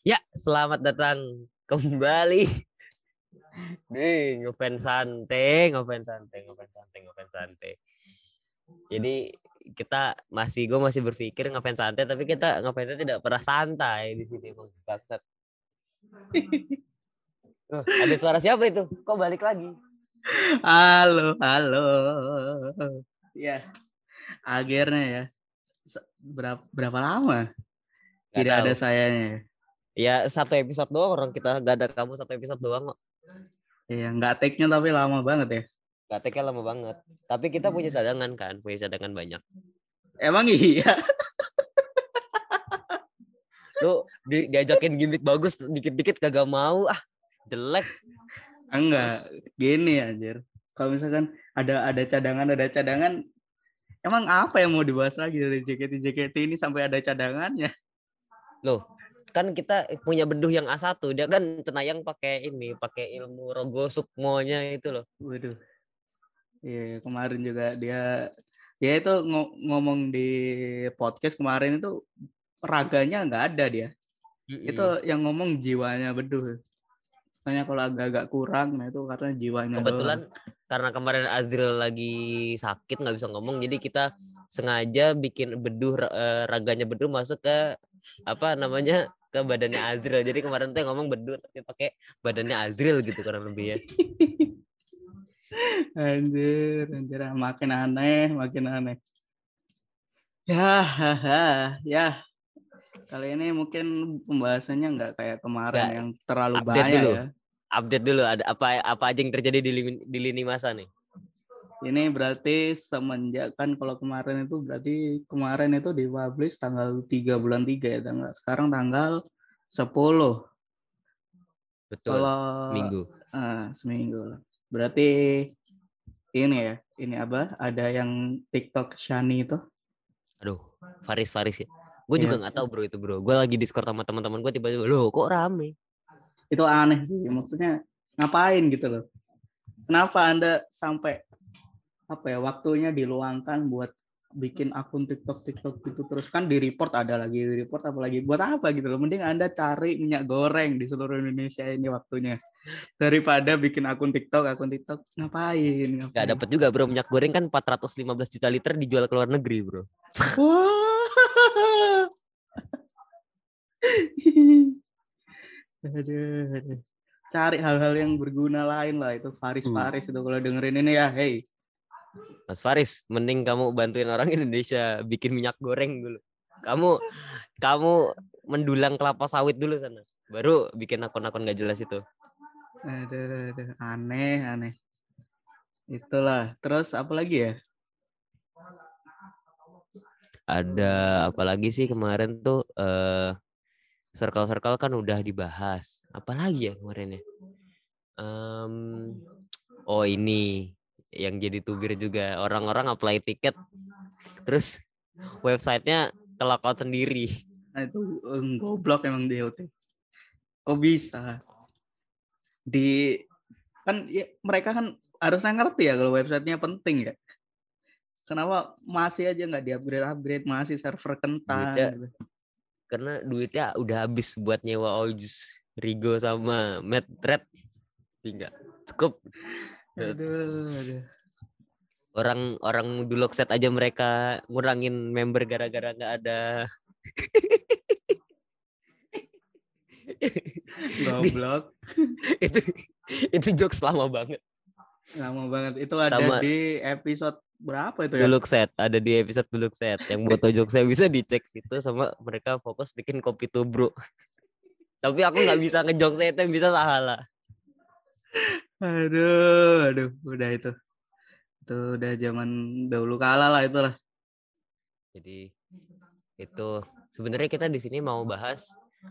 Ya, selamat datang kembali nih ngefans santai, ngefans santai, ngefans santai, ngefans santai. Jadi kita masih gue masih berpikir ngefans santai tapi kita ngefansnya tidak pernah santai di sini bang bangsat. Oh, ada suara siapa itu? Kok balik lagi? Halo, halo. Ya, akhirnya ya. Berapa, berapa lama? Tidak ada tahu. sayanya. Ya? Satu episode doang orang kita gak ada kamu satu episode doang kok. Iya, nggak take-nya tapi lama banget ya. Gak take lama banget. Tapi kita punya cadangan kan, punya cadangan banyak. Emang iya. Lu di, diajakin gimmick bagus dikit-dikit kagak mau ah jelek. Enggak, gini anjir. Kalau misalkan ada ada cadangan, ada cadangan, emang apa yang mau dibahas lagi dari JKT JKT ini sampai ada cadangannya? Loh, kan kita punya beduh yang A1, dia kan cenayang pakai ini, pakai ilmu rogo sukmonya itu loh. Waduh. Iya, kemarin juga dia dia itu ngo- ngomong di podcast kemarin itu raganya nggak ada dia. Itu yang ngomong jiwanya beduh. Soalnya kalau agak-agak kurang, nah itu karena jiwanya kebetulan karena kemarin Azril lagi sakit nggak bisa ngomong, jadi kita sengaja bikin beduh eh, raganya beduh masuk ke apa namanya ke badannya Azril. Jadi kemarin tuh ngomong beduh tapi pakai badannya Azril gitu kurang lebih ya. Anjir, anjir, makin aneh, makin aneh. Ya, haha, ya. Kali ini mungkin pembahasannya nggak kayak kemarin Nggak, yang terlalu update banyak dulu. ya. Update dulu ada apa apa aja yang terjadi di lini, di lini masa nih. Ini berarti semenjak kan kalau kemarin itu berarti kemarin itu dipublish tanggal 3 bulan 3 ya tanggal sekarang tanggal 10 Betul. kalau Minggu. ah, seminggu. Berarti ini ya, ini apa? Ada yang TikTok Shani itu. Aduh, Faris Faris ya. Gue Iya. juga nggak tahu bro itu bro. Gue lagi discord sama teman-teman gue tiba-tiba, loh kok rame? Itu aneh sih. Maksudnya ngapain gitu loh. Kenapa Anda sampai apa ya waktunya diluangkan buat bikin akun TikTok TikTok gitu terus kan di report ada lagi di report apalagi buat apa gitu loh mending anda cari minyak goreng di seluruh Indonesia ini waktunya daripada bikin akun TikTok akun TikTok ngapain Gak ngapain dapet juga bro minyak goreng kan 415 juta liter dijual ke luar negeri bro. Aduh, aduh. Cari hal-hal yang berguna lain lah itu Faris Hmm. Faris itu kalau dengerin ini ya, hey. Mas Faris, mending kamu bantuin orang Indonesia bikin minyak goreng dulu. Kamu kamu mendulang kelapa sawit dulu sana. Baru bikin akun-akun gak jelas itu. Aduh, aduh, aneh, aneh. Itulah. Terus apa lagi ya? Ada apa lagi sih kemarin tuh eh circle-circle kan udah dibahas. Apalagi ya kemarin ya? Em, oh ini yang jadi tubir juga orang-orang apply tiket terus websitenya ke lockout sendiri. Nah, itu em, goblok emang dia tuh. Kok bisa? Di kan ya, mereka kan harusnya ngerti ya kalau websitenya penting ya. Kenapa masih aja nggak di-upgrade upgrade masih server kentang Beda. gitu. karena duitnya udah habis buat nyewa Ojus, Rigo sama Matt Red. Tinggal cukup Aduh, aduh. orang orang dulu set aja mereka ngurangin member gara-gara nggak ada Goblok. itu itu jokes lama banget Lama banget. Itu ada Sama- di episode berapa itu ya? dulu set ada di episode dulu set yang foto jokesnya bisa dicek situ sama mereka fokus bikin kopi tubruk tapi aku nggak bisa ngejok saya itu bisa salah Aduh, aduh, udah itu. Itu udah zaman dahulu kala lah itulah. jadi itu sebenarnya kita di sini mau bahas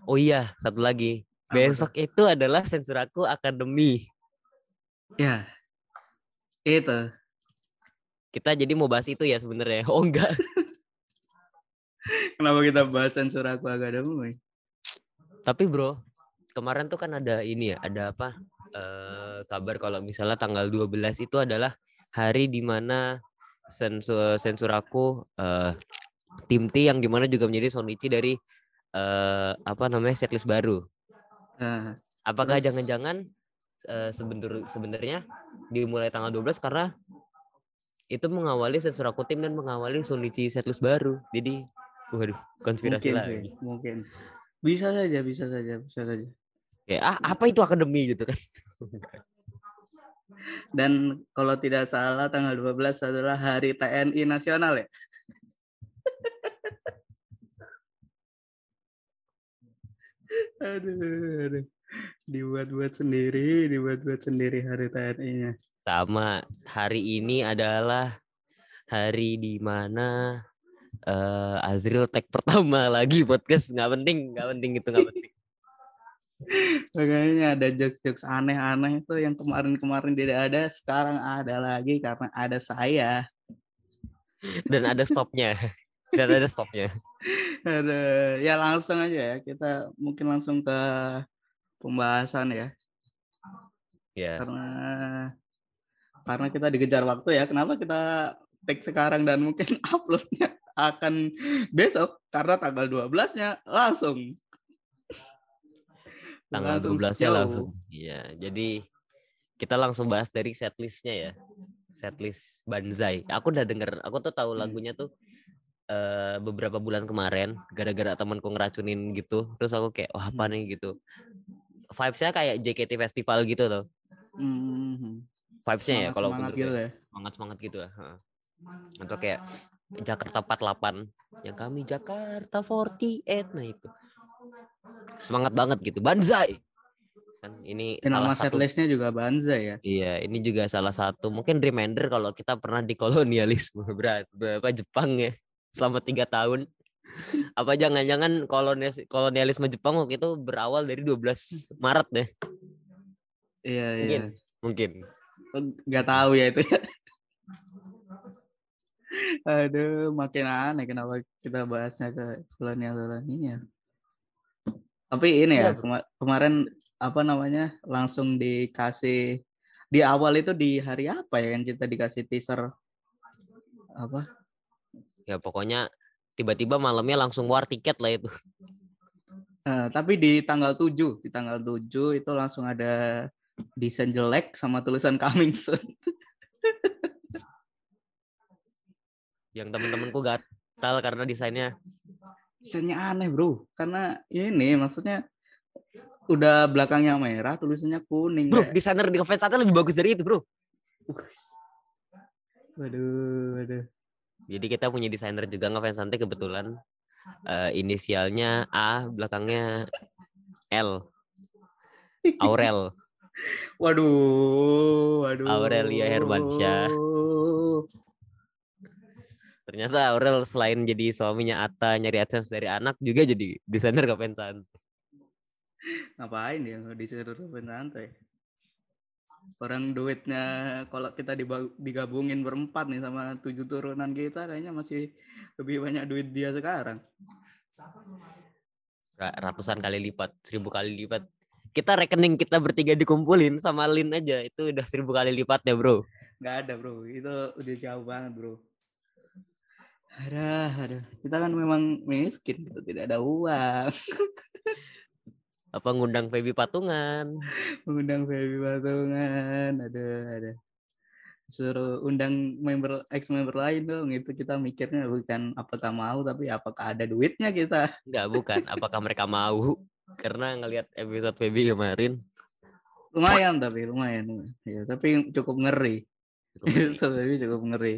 oh iya satu lagi Apa besok itu adalah sensor aku akademi Ya. Itu. kita jadi mau bahas itu ya sebenarnya oh enggak Kenapa kita bahas sensor aku akademi? tapi bro kemarin tuh kan ada ini ya ada apa eh, kabar kalau misalnya tanggal 12 itu adalah hari di mana sensor sensor aku eh, tim T yang di mana juga menjadi Sonichi dari eh apa namanya setlist baru. Nah, Apakah Terus- jangan-jangan sebener- sebenarnya dimulai tanggal 12 karena itu mengawali Setsura tim dan mengawali Sonichi setlist baru. Jadi waduh, konspirasi mungkin lagi. sih, mungkin. Bisa saja, bisa saja, bisa saja. Kayak ah apa itu akademi gitu kan. Dan kalau tidak salah tanggal 12 adalah hari TNI nasional ya. aduh, aduh. Dibuat-buat sendiri, dibuat-buat sendiri hari TNI-nya. Sama hari ini adalah hari di mana eh Azril tag pertama lagi podcast nggak penting, nggak penting itu nggak penting. Makanya ada jokes-jokes aneh-aneh itu yang kemarin-kemarin tidak ada, sekarang ada lagi karena ada saya. Dan ada stopnya. Dan ada stopnya. Ada ya langsung aja ya kita mungkin langsung ke pembahasan ya Ya. karena karena kita dikejar waktu ya. Kenapa kita take sekarang dan mungkin uploadnya akan besok karena tanggal 12-nya langsung. Tanggal 12-nya show. langsung. Iya, jadi kita langsung bahas dari setlistnya ya. Setlist Banzai. Aku udah denger, aku tuh tahu Hmm. lagunya tuh eh, beberapa bulan kemarin gara-gara temanku ngeracunin gitu. Terus aku kayak, wah apa Hmm. nih gitu. Vibes-nya kayak JKT Festival gitu tuh. Hmm. Vibes-nya ya kalau Semangat gitu ya. semangat-semangat gitu ya. heeh. Atau kayak Jakarta 48 yang kami Jakarta 48 nah itu. Semangat banget gitu. Banzai. Kan ini Ya, salah nama satu setlistnya juga Banzai ya. Iya, ini juga salah satu mungkin reminder kalau kita pernah di kolonialisme berat berapa Jepang ya selama tiga tahun. Apa jangan-jangan kolonialis kolonialisme Jepang waktu itu berawal dari 12 Maret deh, Iya, iya. mungkin, mungkin. nggak tahu ya itu ya. Aduh, makin aneh kenapa kita bahasnya ke kolonial kolonial. Tapi ini ya Iya. kema- kemarin apa namanya langsung dikasih di awal itu di hari apa ya yang kita dikasih teaser apa? Ya pokoknya tiba-tiba malamnya langsung war tiket lah itu. Eh, tapi di tanggal 7, di tanggal 7 itu langsung ada desain jelek sama tulisan coming soon. Yang temen-temenku gatal karena desainnya Desainnya aneh, Bro. Karena ini maksudnya udah belakangnya merah, tulisannya kuning. Bro, kayak- desainer di Fans lebih bagus dari itu, Bro. Waduh, waduh. Jadi kita punya desainer juga ngefans santai kebetulan eh, inisialnya A, belakangnya L. Aurel. Waduh, waduh. Aurelia Hermansyah. Ternyata Aurel selain jadi suaminya Atta nyari AdSense dari anak juga jadi desainer ngefans santai. Ngapain ya disuruh santai? Orang duitnya kalau kita digabungin berempat nih sama tujuh turunan kita kayaknya masih lebih banyak duit dia sekarang. Ra- Ratusan kali lipat, seribu kali lipat. Kita rekening kita bertiga dikumpulin sama Lin aja itu udah seribu kali lipat ya bro. Nggak ada bro, itu udah jauh banget bro. Ada, ada. Kita kan memang miskin, kita tidak ada uang. Apa ngundang Feby Patungan. Mengundang Feby Patungan, ada, ada. Suruh undang member ex member lain dong, itu kita mikirnya bukan apakah mau, tapi apakah ada duitnya kita. Enggak, bukan. Apakah mereka mau? Karena ngelihat episode Feby kemarin. Lumayan tapi lumayan. Ya, tapi cukup ngeri. cukup ngeri. Cukup ngeri.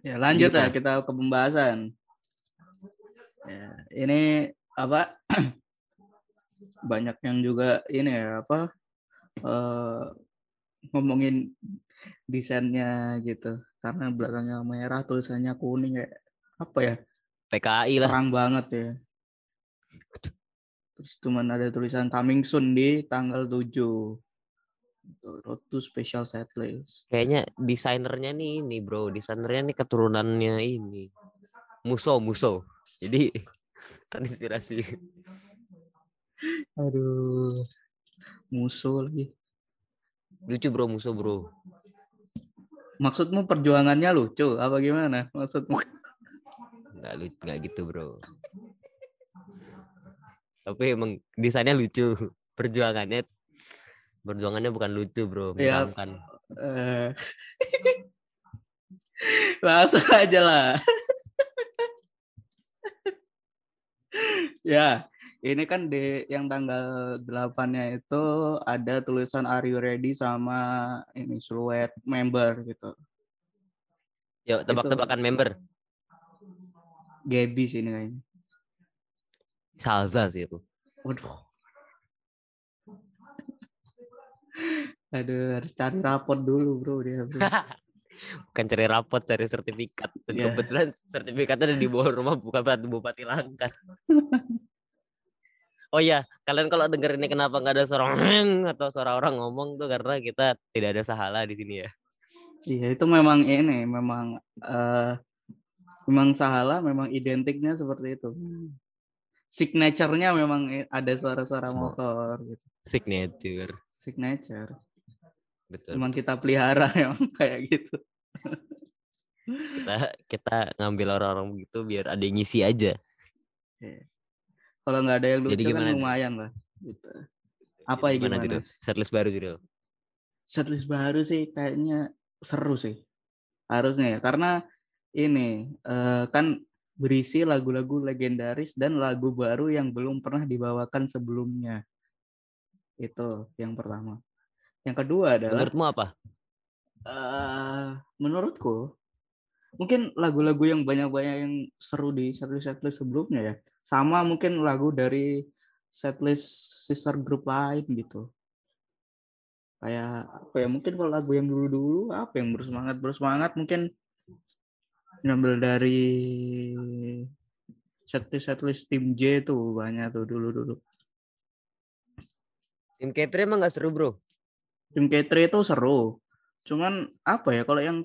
Ya lanjut ya kita ke pembahasan. Ya, ini apa? banyak yang juga ini ya apa? eh, ngomongin desainnya gitu. Karena belakangnya merah, tulisannya kuning kayak apa ya? PKI lah. Terang banget ya. Terus cuman ada tulisan coming soon di tanggal 7. Road to special setlist. Kayaknya desainernya nih ini bro. Desainernya nih keturunannya ini. Muso, Muso. Jadi terinspirasi. Aduh. Musuh lagi. Lucu bro, Muso bro. Maksudmu perjuangannya lucu apa gimana? Maksudmu? Nggak, lu- nggak gitu bro. Tapi emang desainnya lucu. Perjuangannya perjuangannya bukan lucu, Bro. Iya. Menyeramkan. Eh. Langsung aja lah. ya, ini kan di yang tanggal 8-nya itu ada tulisan Are you ready sama ini siluet member gitu. Yuk, tebak-tebakan member. Gaby sih ini kayaknya. Salsa sih itu. Waduh. Aduh, harus cari rapot dulu, bro. Dia, bro. Bukan cari rapot, cari sertifikat. Dan Iya. kebetulan sertifikatnya ada di bawah rumah bukan Bupati Bupati Langkat. Oh iya, kalian kalau denger ini kenapa nggak ada suara atau suara orang ngomong tuh karena kita tidak ada sahala di sini ya. Iya, itu memang ini, memang eh memang salah, memang identiknya seperti itu. Signature-nya memang ada suara-suara motor gitu. Signature. Signature. Betul. Memang kita pelihara memang kayak gitu. Kita kita ngambil orang-orang begitu biar ada yang ngisi aja. Kalau nggak ada yang lucu Jadi kan gimana tuh? lumayan lah. Gitu. Apa ya Gimana, gimana? Setlist baru Judul. setlist baru sih kayaknya seru sih harusnya ya karena ini eh, kan berisi lagu-lagu legendaris dan lagu baru yang belum pernah dibawakan sebelumnya itu yang pertama. Yang kedua adalah Menurutmu apa? eh menurutku mungkin lagu-lagu yang banyak-banyak yang seru di setlist setlist sebelumnya ya. Sama mungkin lagu dari setlist sister group lain gitu. Kayak apa ya mungkin kalau lagu yang dulu-dulu apa yang bersemangat bersemangat mungkin ngambil dari setlist setlist tim J tuh banyak tuh dulu-dulu Tim K3 emang gak seru bro? tim K3 itu seru cuman apa ya kalau yang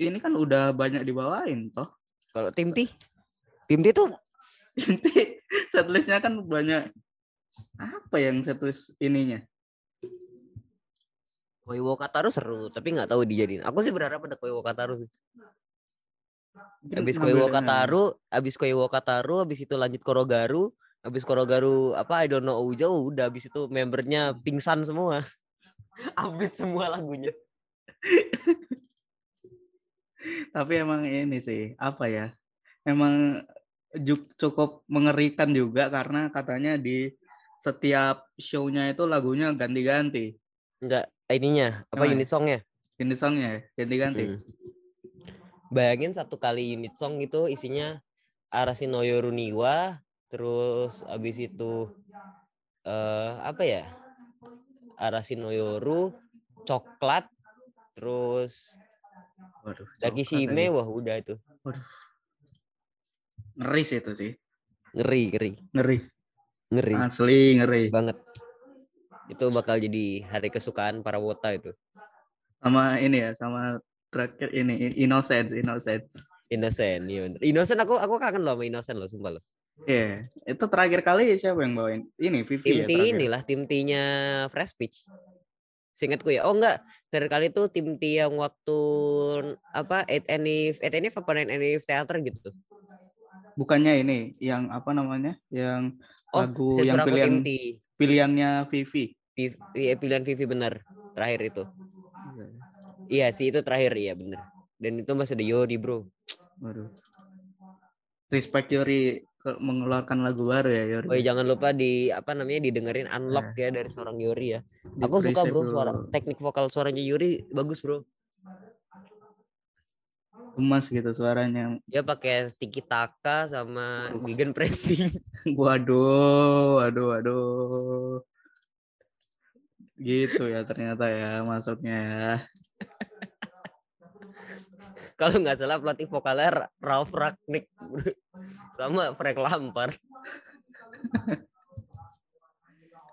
ini kan udah banyak dibawain toh Kalau tim T? Tim T tuh inti setlistnya kan banyak apa yang setlist ininya Koiwo Kataru seru, tapi nggak tahu dijadiin. Aku sih berharap ada Koiwo Kataru sih. Abis ngambil Koiwo dari- Kataru, abis Koiwo Kataru, abis itu lanjut Korogaru, abis Korogaru apa I don't know Uja, udah abis itu membernya pingsan semua. Update semua lagunya. tapi emang ini sih apa ya emang cukup mengerikan juga karena katanya di setiap show-nya itu lagunya ganti-ganti Enggak, ininya apa Emang unit songnya? ini songnya ya, ganti-ganti Hmm. Bayangin satu kali unit song itu isinya Arashinoyo Runiwa, terus abis itu eh apa ya? Arashinoyoru, coklat, terus waduh Daki Shime, lagi. wah udah itu. ngeri sih itu sih Ngeri, ngeri, ngeri ngeri asli ngeri banget. Itu bakal jadi hari kesukaan para wota itu. sama ini ya sama terakhir ini innocent innocent Innocent, iya bener. Innocent aku aku kangen loh sama Innocent loh, sumpah loh. Iya, itu terakhir kali siapa yang bawain? Ini Vivi Tim ya T terakhir? inilah tim T-nya Fresh Pitch. Seingatku ya. Oh enggak, terakhir kali itu tim T yang waktu apa 8 Anif 8 Anif apa 9 Anif Theater gitu. Bukannya ini yang apa namanya? Yang Oh, lagu yang pilihan tim T. pilihannya Vivi. Viv- Iya, pilihan Vivi bener terakhir itu. Iya sih itu terakhir iya bener. Dan itu masih ada Yori bro. Waduh. Respect Yori mengeluarkan lagu baru ya Yori. Oh jangan lupa di apa namanya didengerin unlock ya dari seorang Yori ya. Aku suka bro suara teknik vokal suaranya Yori bagus bro. Emas gitu suaranya. Dia pakai tiki taka sama gegen pressing. Waduh, waduh, waduh. Gitu ya ternyata ya masuknya ya. Kalau nggak salah pelatih vokalnya Ra- Ralph Ragnick sama Frank Lampard.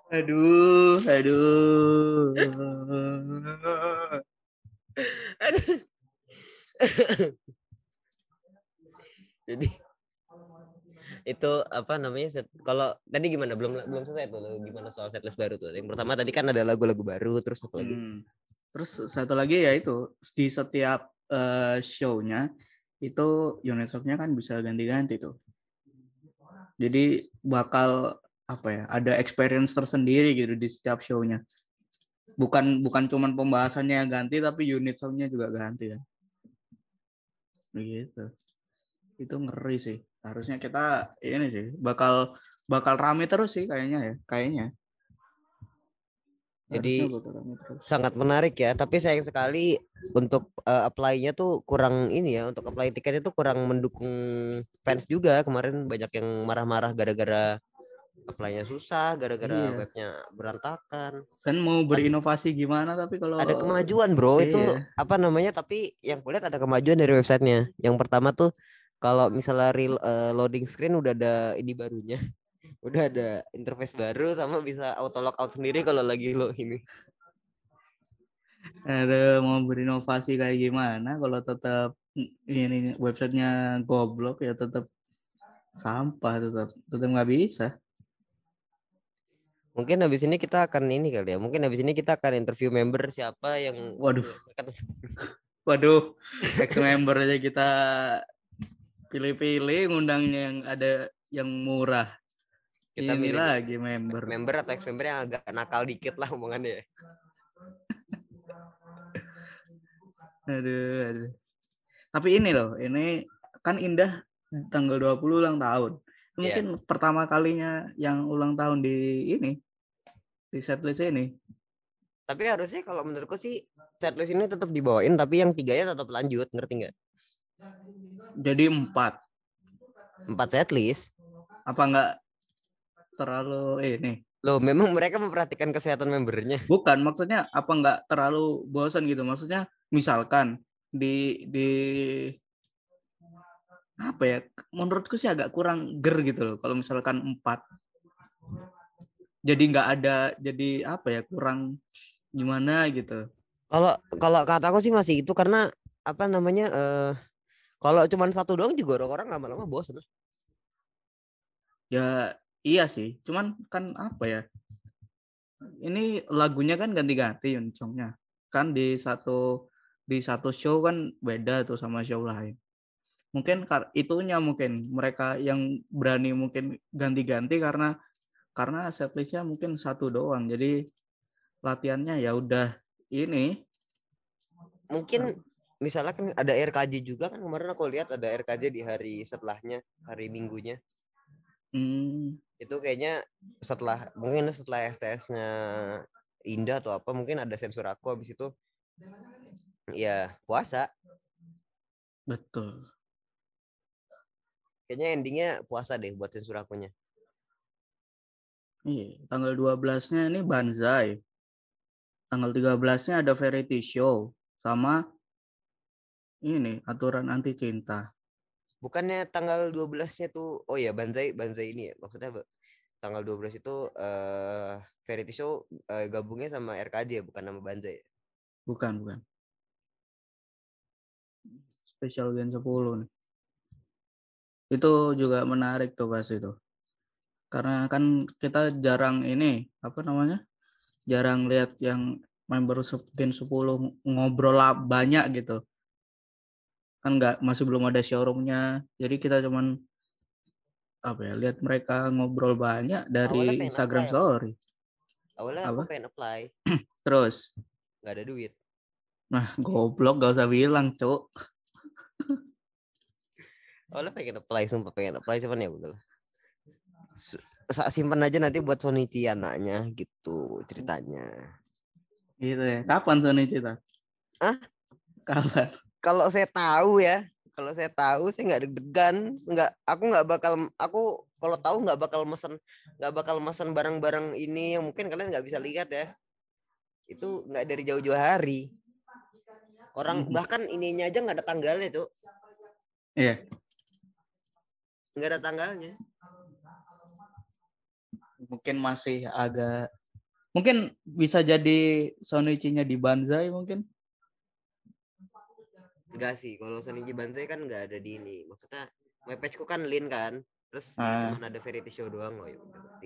Aduh, aduh. Aduh. Jadi itu apa namanya set, kalau tadi gimana belum belum selesai tuh gimana soal setlist baru tuh yang pertama tadi kan ada lagu-lagu baru terus apa lagi Hmm. Terus satu lagi ya itu di setiap eh, show-nya itu unit song-nya kan bisa ganti-ganti tuh. Jadi bakal apa ya ada experience tersendiri gitu di setiap show-nya. Bukan bukan cuman pembahasannya yang ganti tapi unit songnya juga ganti kan. Begitu itu ngeri sih. Harusnya kita ini sih bakal bakal rame terus sih kayaknya ya kayaknya Jadi, sangat menarik ya tapi sayang sekali untuk eh, apply-nya tuh kurang ini ya untuk apply tiketnya tuh kurang mendukung fans juga. Kemarin banyak yang marah-marah gara-gara apply-nya susah gara-gara Iya. webnya berantakan. Kan mau berinovasi gimana tapi kalau ada kemajuan bro. Itu iya. apa namanya tapi yang kulihat ada kemajuan dari websitenya. Yang pertama tuh kalau misalnya real eh, loading screen udah ada ini barunya udah ada interface baru sama bisa auto logout sendiri kalau lagi lo ini. Ada mau berinovasi kayak gimana kalau tetap ini websitenya goblok ya tetap sampah tetap tetap nggak bisa? Mungkin habis ini kita akan ini kali ya mungkin habis ini kita akan interview member siapa yang Waduh. Waduh ex member aja kita pilih-pilih ngundangnya yang ada yang murah Kita ini pilih lagi member member atau ex member yang agak nakal dikit lah omongannya ya. aduh, aduh. tapi ini loh ini kan Indah tanggal 20 ulang tahun Iya. mungkin pertama kalinya yang ulang tahun di ini di setlist ini Tapi harusnya kalau menurutku sih setlist ini tetap dibawain tapi yang tiganya tetap lanjut, ngerti nggak? jadi empat Empat setlist. apa enggak terlalu eh, ini Loh, memang mereka memperhatikan kesehatan membernya. bukan maksudnya apa enggak terlalu bosan gitu maksudnya misalkan di di apa ya menurutku sih agak kurang ger gitu loh kalau misalkan empat jadi nggak ada jadi apa ya kurang gimana gitu Kalau kalau kataku sih masih itu karena apa namanya eh kalau cuman satu doang juga orang-orang lama-lama bosan. ya iya sih cuman kan apa ya ini lagunya kan ganti-ganti Yuncongnya kan di satu di satu show kan beda tuh sama show lain. Mungkin itunya mungkin mereka yang berani mungkin ganti-ganti karena karena setlistnya mungkin satu doang. Jadi latihannya ya udah ini. Mungkin misalnya kan ada RKJ juga kan kemarin aku lihat ada RKJ di hari setelahnya, hari Minggunya. hmm, itu kayaknya setelah mungkin setelah STS-nya Indah atau apa mungkin ada sensor aku habis itu ya puasa betul kayaknya endingnya puasa deh buat sensor akunya Iya, tanggal 12-nya ini Banzai. Tanggal 13-nya ada variety show sama ini aturan anti cinta. Bukannya tanggal 12-nya tuh oh ya Banzai Banzai ini ya maksudnya tanggal 12 itu eh variety show eh, gabungnya sama RKJ bukan nama Banzai ya? Bukan, bukan. Special Gen 10 nih. Itu juga menarik tuh pas itu. Karena kan kita jarang ini, apa namanya? Jarang lihat yang member Gen 10 ngobrol banyak gitu. Kan nggak masih belum ada showroomnya. Jadi kita cuman apa ya, lihat mereka ngobrol banyak dari Instagram apply, story. awalnya aku Apa? pengen apply Terus, nggak ada duit nah goblok gak usah bilang, Cuk. awalnya pengen apply sumpah pengen apply cuman ya udah simpan aja nanti buat Sonichi anaknya gitu ceritanya Gitu ya. Kapan Sony Cita? Hah? Kapan? Kalau saya tahu ya kalau saya tahu saya nggak deg-degan nggak aku nggak bakal aku kalau tahu nggak bakal mesen nggak bakal mesen barang-barang ini yang mungkin kalian nggak bisa lihat ya itu nggak dari jauh-jauh hari orang Mhm. bahkan ininya aja nggak ada tanggalnya tuh Iya. nggak ada tanggalnya Mungkin masih agak mungkin bisa jadi Sonichi-nya di Banzai mungkin. Enggak sih kalau Sonichi Banzai kan nggak ada di ini maksudnya webpage ku kan lin kan terus Ah. cuma ada variety show doang oh ya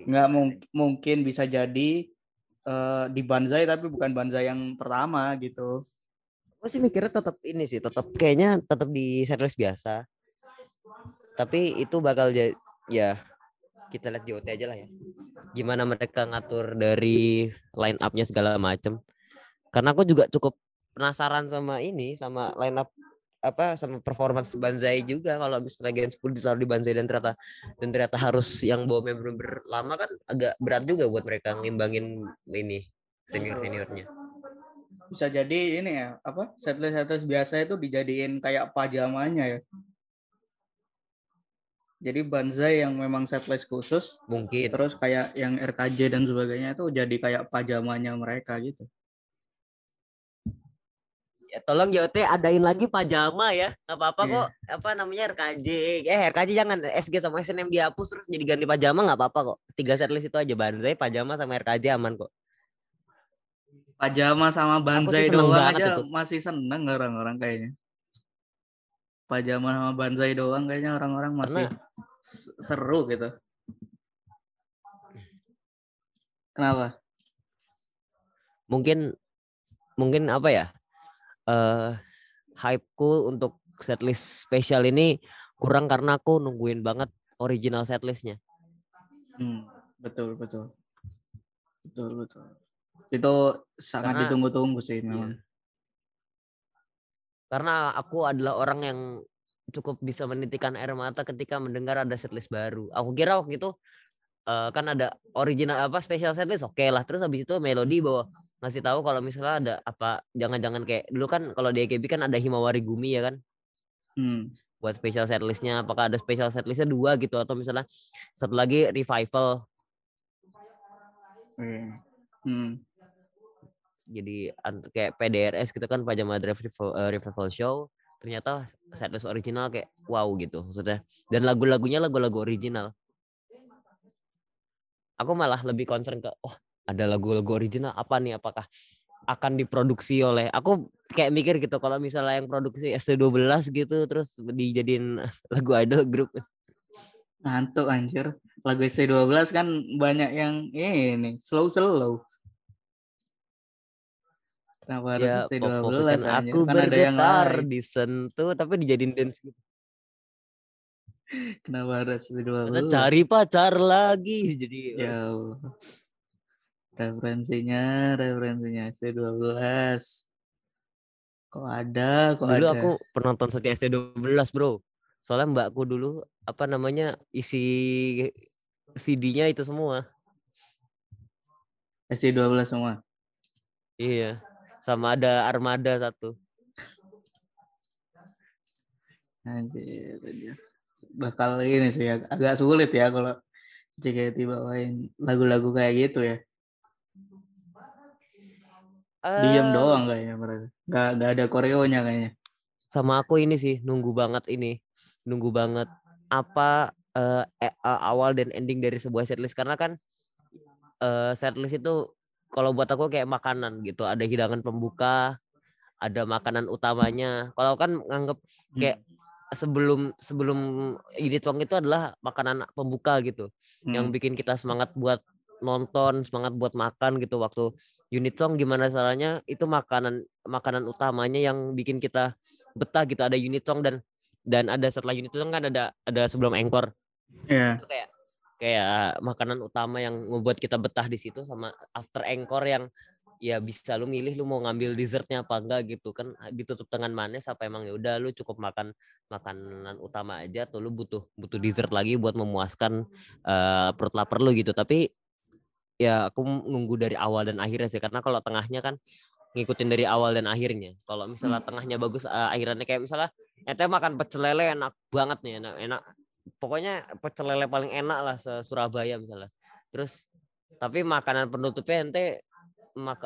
Nggak mung- mungkin bisa jadi eh, di Banzai tapi bukan Banzai yang pertama gitu. Gue sih mikirnya tetap ini sih, tetap kayaknya tetap di setlist biasa. Tapi itu bakal jadi ya kita lihat JOT aja lah ya. gimana mereka ngatur dari line up-nya segala macem. Karena aku juga cukup penasaran sama ini sama line up apa sama performance Banzai juga. Kalau misalnya Gen 10 ditaruh di Banzai dan ternyata dan ternyata harus yang bawa member lama kan agak berat juga buat mereka ngimbangin ini senior seniornya bisa jadi ini ya apa setlist setlist biasa itu dijadiin kayak pajamanya ya. Jadi Banzai yang memang setlist khusus mungkin. terus kayak yang RKJ dan sebagainya itu jadi kayak pajamanya mereka gitu ya tolong JOT adain lagi pajama ya. Nggak apa-apa Iya. kok apa namanya RKJ eh RKJ jangan SG sama SNM dihapus terus jadi ganti pajama nggak apa-apa kok. Tiga setlist itu aja Banzai pajama sama RKJ aman kok. Pajama sama Banzai doang aja itu. masih seneng orang-orang kayaknya. Pajama sama Banzai doang kayaknya orang-orang masih Karena- seru gitu. Kenapa? Mungkin mungkin apa ya eh hypeku untuk setlist spesial ini kurang karena aku nungguin banget original setlistnya. Hmm, betul betul. Betul betul. Itu sangat Karena- ditunggu-tunggu sih memang. Karena aku adalah orang yang cukup bisa menitikan air mata ketika mendengar ada setlist baru. Aku kira waktu itu eh, kan ada original apa special setlist oke lah. Terus habis itu melodi bahwa ngasih tahu kalau misalnya ada apa jangan-jangan kayak dulu kan kalau di AKB kan ada Himawari Gumi ya kan Hmm, buat special setlistnya apakah ada special setlistnya dua gitu atau misalnya satu lagi revival iya. hmm. jadi kayak PDRS gitu kan Pajama Drive Revival, eh, Revival Show ternyata setlist original kayak wow gitu maksudnya dan lagu-lagunya lagu-lagu original aku malah lebih concern ke oh ada lagu-lagu original apa nih? Apakah akan diproduksi oleh aku kayak mikir gitu kalau misalnya yang produksi ST12 gitu terus dijadiin lagu idol grup. Ngantuk anjir. Lagu ST12 kan banyak yang ini slow slow kenapa harus ya ST12 pokoknya anjir? aku kan ada yang bergetar disentuh tapi dijadiin dance gitu. Kenapa harus ST12 cari pacar lagi? Jadi ya Allah. referensinya referensinya ST12 kok ada kok dulu ada? aku penonton setia ST12 bro. Soalnya mbakku dulu apa namanya isi CD-nya itu semua. ST12 semua? Iya sama ada armada satu. Anjir, anjir. Bakal ini sih ag- agak sulit ya kalau JKT bawain lagu-lagu kayak gitu ya. Diam Eh, doang kayaknya mereka. Gak, gak ada koreonya kayaknya. sama aku ini sih nunggu banget ini nunggu banget apa eh, eh, awal dan ending dari sebuah setlist karena kan eh, setlist itu kalau buat aku kayak makanan gitu ada hidangan pembuka ada makanan utamanya kalau kan nganggep kayak sebelum sebelum unit song itu adalah makanan pembuka gitu yang Hmm. bikin kita semangat buat nonton semangat buat makan gitu waktu unit song gimana caranya itu makanan makanan utamanya yang bikin kita betah gitu ada unit song dan dan ada setelah unit song kan ada ada sebelum Iya. itu kayak kayak makanan utama yang membuat kita betah di situ sama after encore yang ya bisa lu milih lu mau ngambil dessertnya apa enggak gitu kan ditutup dengan manis apa emang ya udah lu cukup makan makanan utama aja tuh lu butuh butuh dessert lagi buat memuaskan eh, perut lapar lu gitu. Tapi ya aku nunggu dari awal dan akhirnya sih karena kalau tengahnya kan ngikutin dari awal dan akhirnya. Kalau misalnya tengahnya bagus eh, akhirannya kayak misalnya ente makan pecel lele enak banget nih enak enak pokoknya pecel lele paling enak lah se Surabaya misalnya. Terus tapi makanan penutupnya ente mak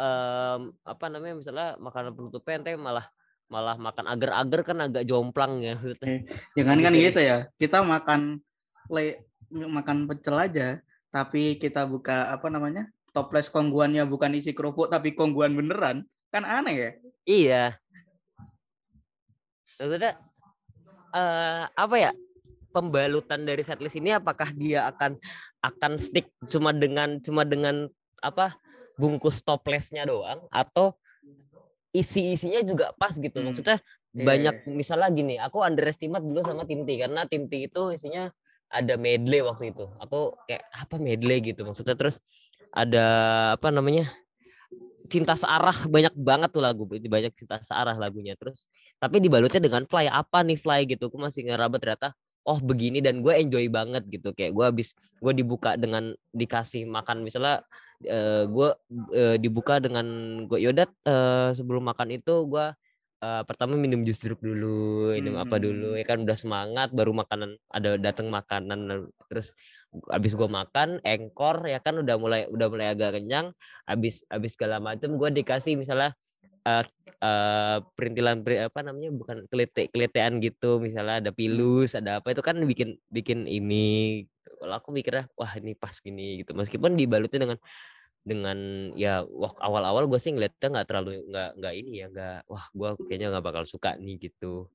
apa namanya misalnya makanan penutupnya ente malah malah makan agar-agar kan agak jomplang ya maksudnya. Jangan kan Gitu ya. Kita makan le, makan pecel aja, tapi kita buka apa namanya? Toples kongguannya bukan isi kerupuk tapi kongguan beneran. Kan aneh ya? Iya. Maksudnya eh apa ya? Pembalutan dari setlist ini apakah dia akan akan stick cuma dengan cuma dengan apa? Bungkus toplesnya doang atau isi-isinya juga pas gitu. Hmm. Maksudnya Iya, banyak misalnya gini, aku underestimate dulu sama tim T karena tim T itu isinya ada medley waktu itu. Aku kayak apa medley? gitu. Maksudnya terus ada apa namanya cinta searah banyak banget tuh lagu banyak cinta searah lagunya terus. Tapi dibalutnya dengan fly apa nih fly? gitu. Aku masih ngeraba ternyata oh begini dan gue enjoy banget gitu. Kayak gue habis gue dibuka dengan dikasih makan misalnya uh, gue uh, dibuka dengan gue yaudah uh, sebelum makan itu gue uh, pertama minum jus jeruk dulu minum hmm. apa dulu ya kan udah semangat baru makanan ada datang makanan terus abis gue makan engkor ya kan udah mulai udah mulai agak kenyang abis abis segala macam gue dikasih misalnya uh, uh, perintilan apa namanya bukan kelete keletean gitu misalnya ada pilus ada apa itu kan bikin bikin ini kalau aku mikirnya wah ini pas gini gitu. Meskipun dibalutnya dengan dengan ya wah awal-awal gue sih ngeliatnya nggak terlalu nggak nggak ini ya nggak wah gue kayaknya nggak bakal suka nih gitu.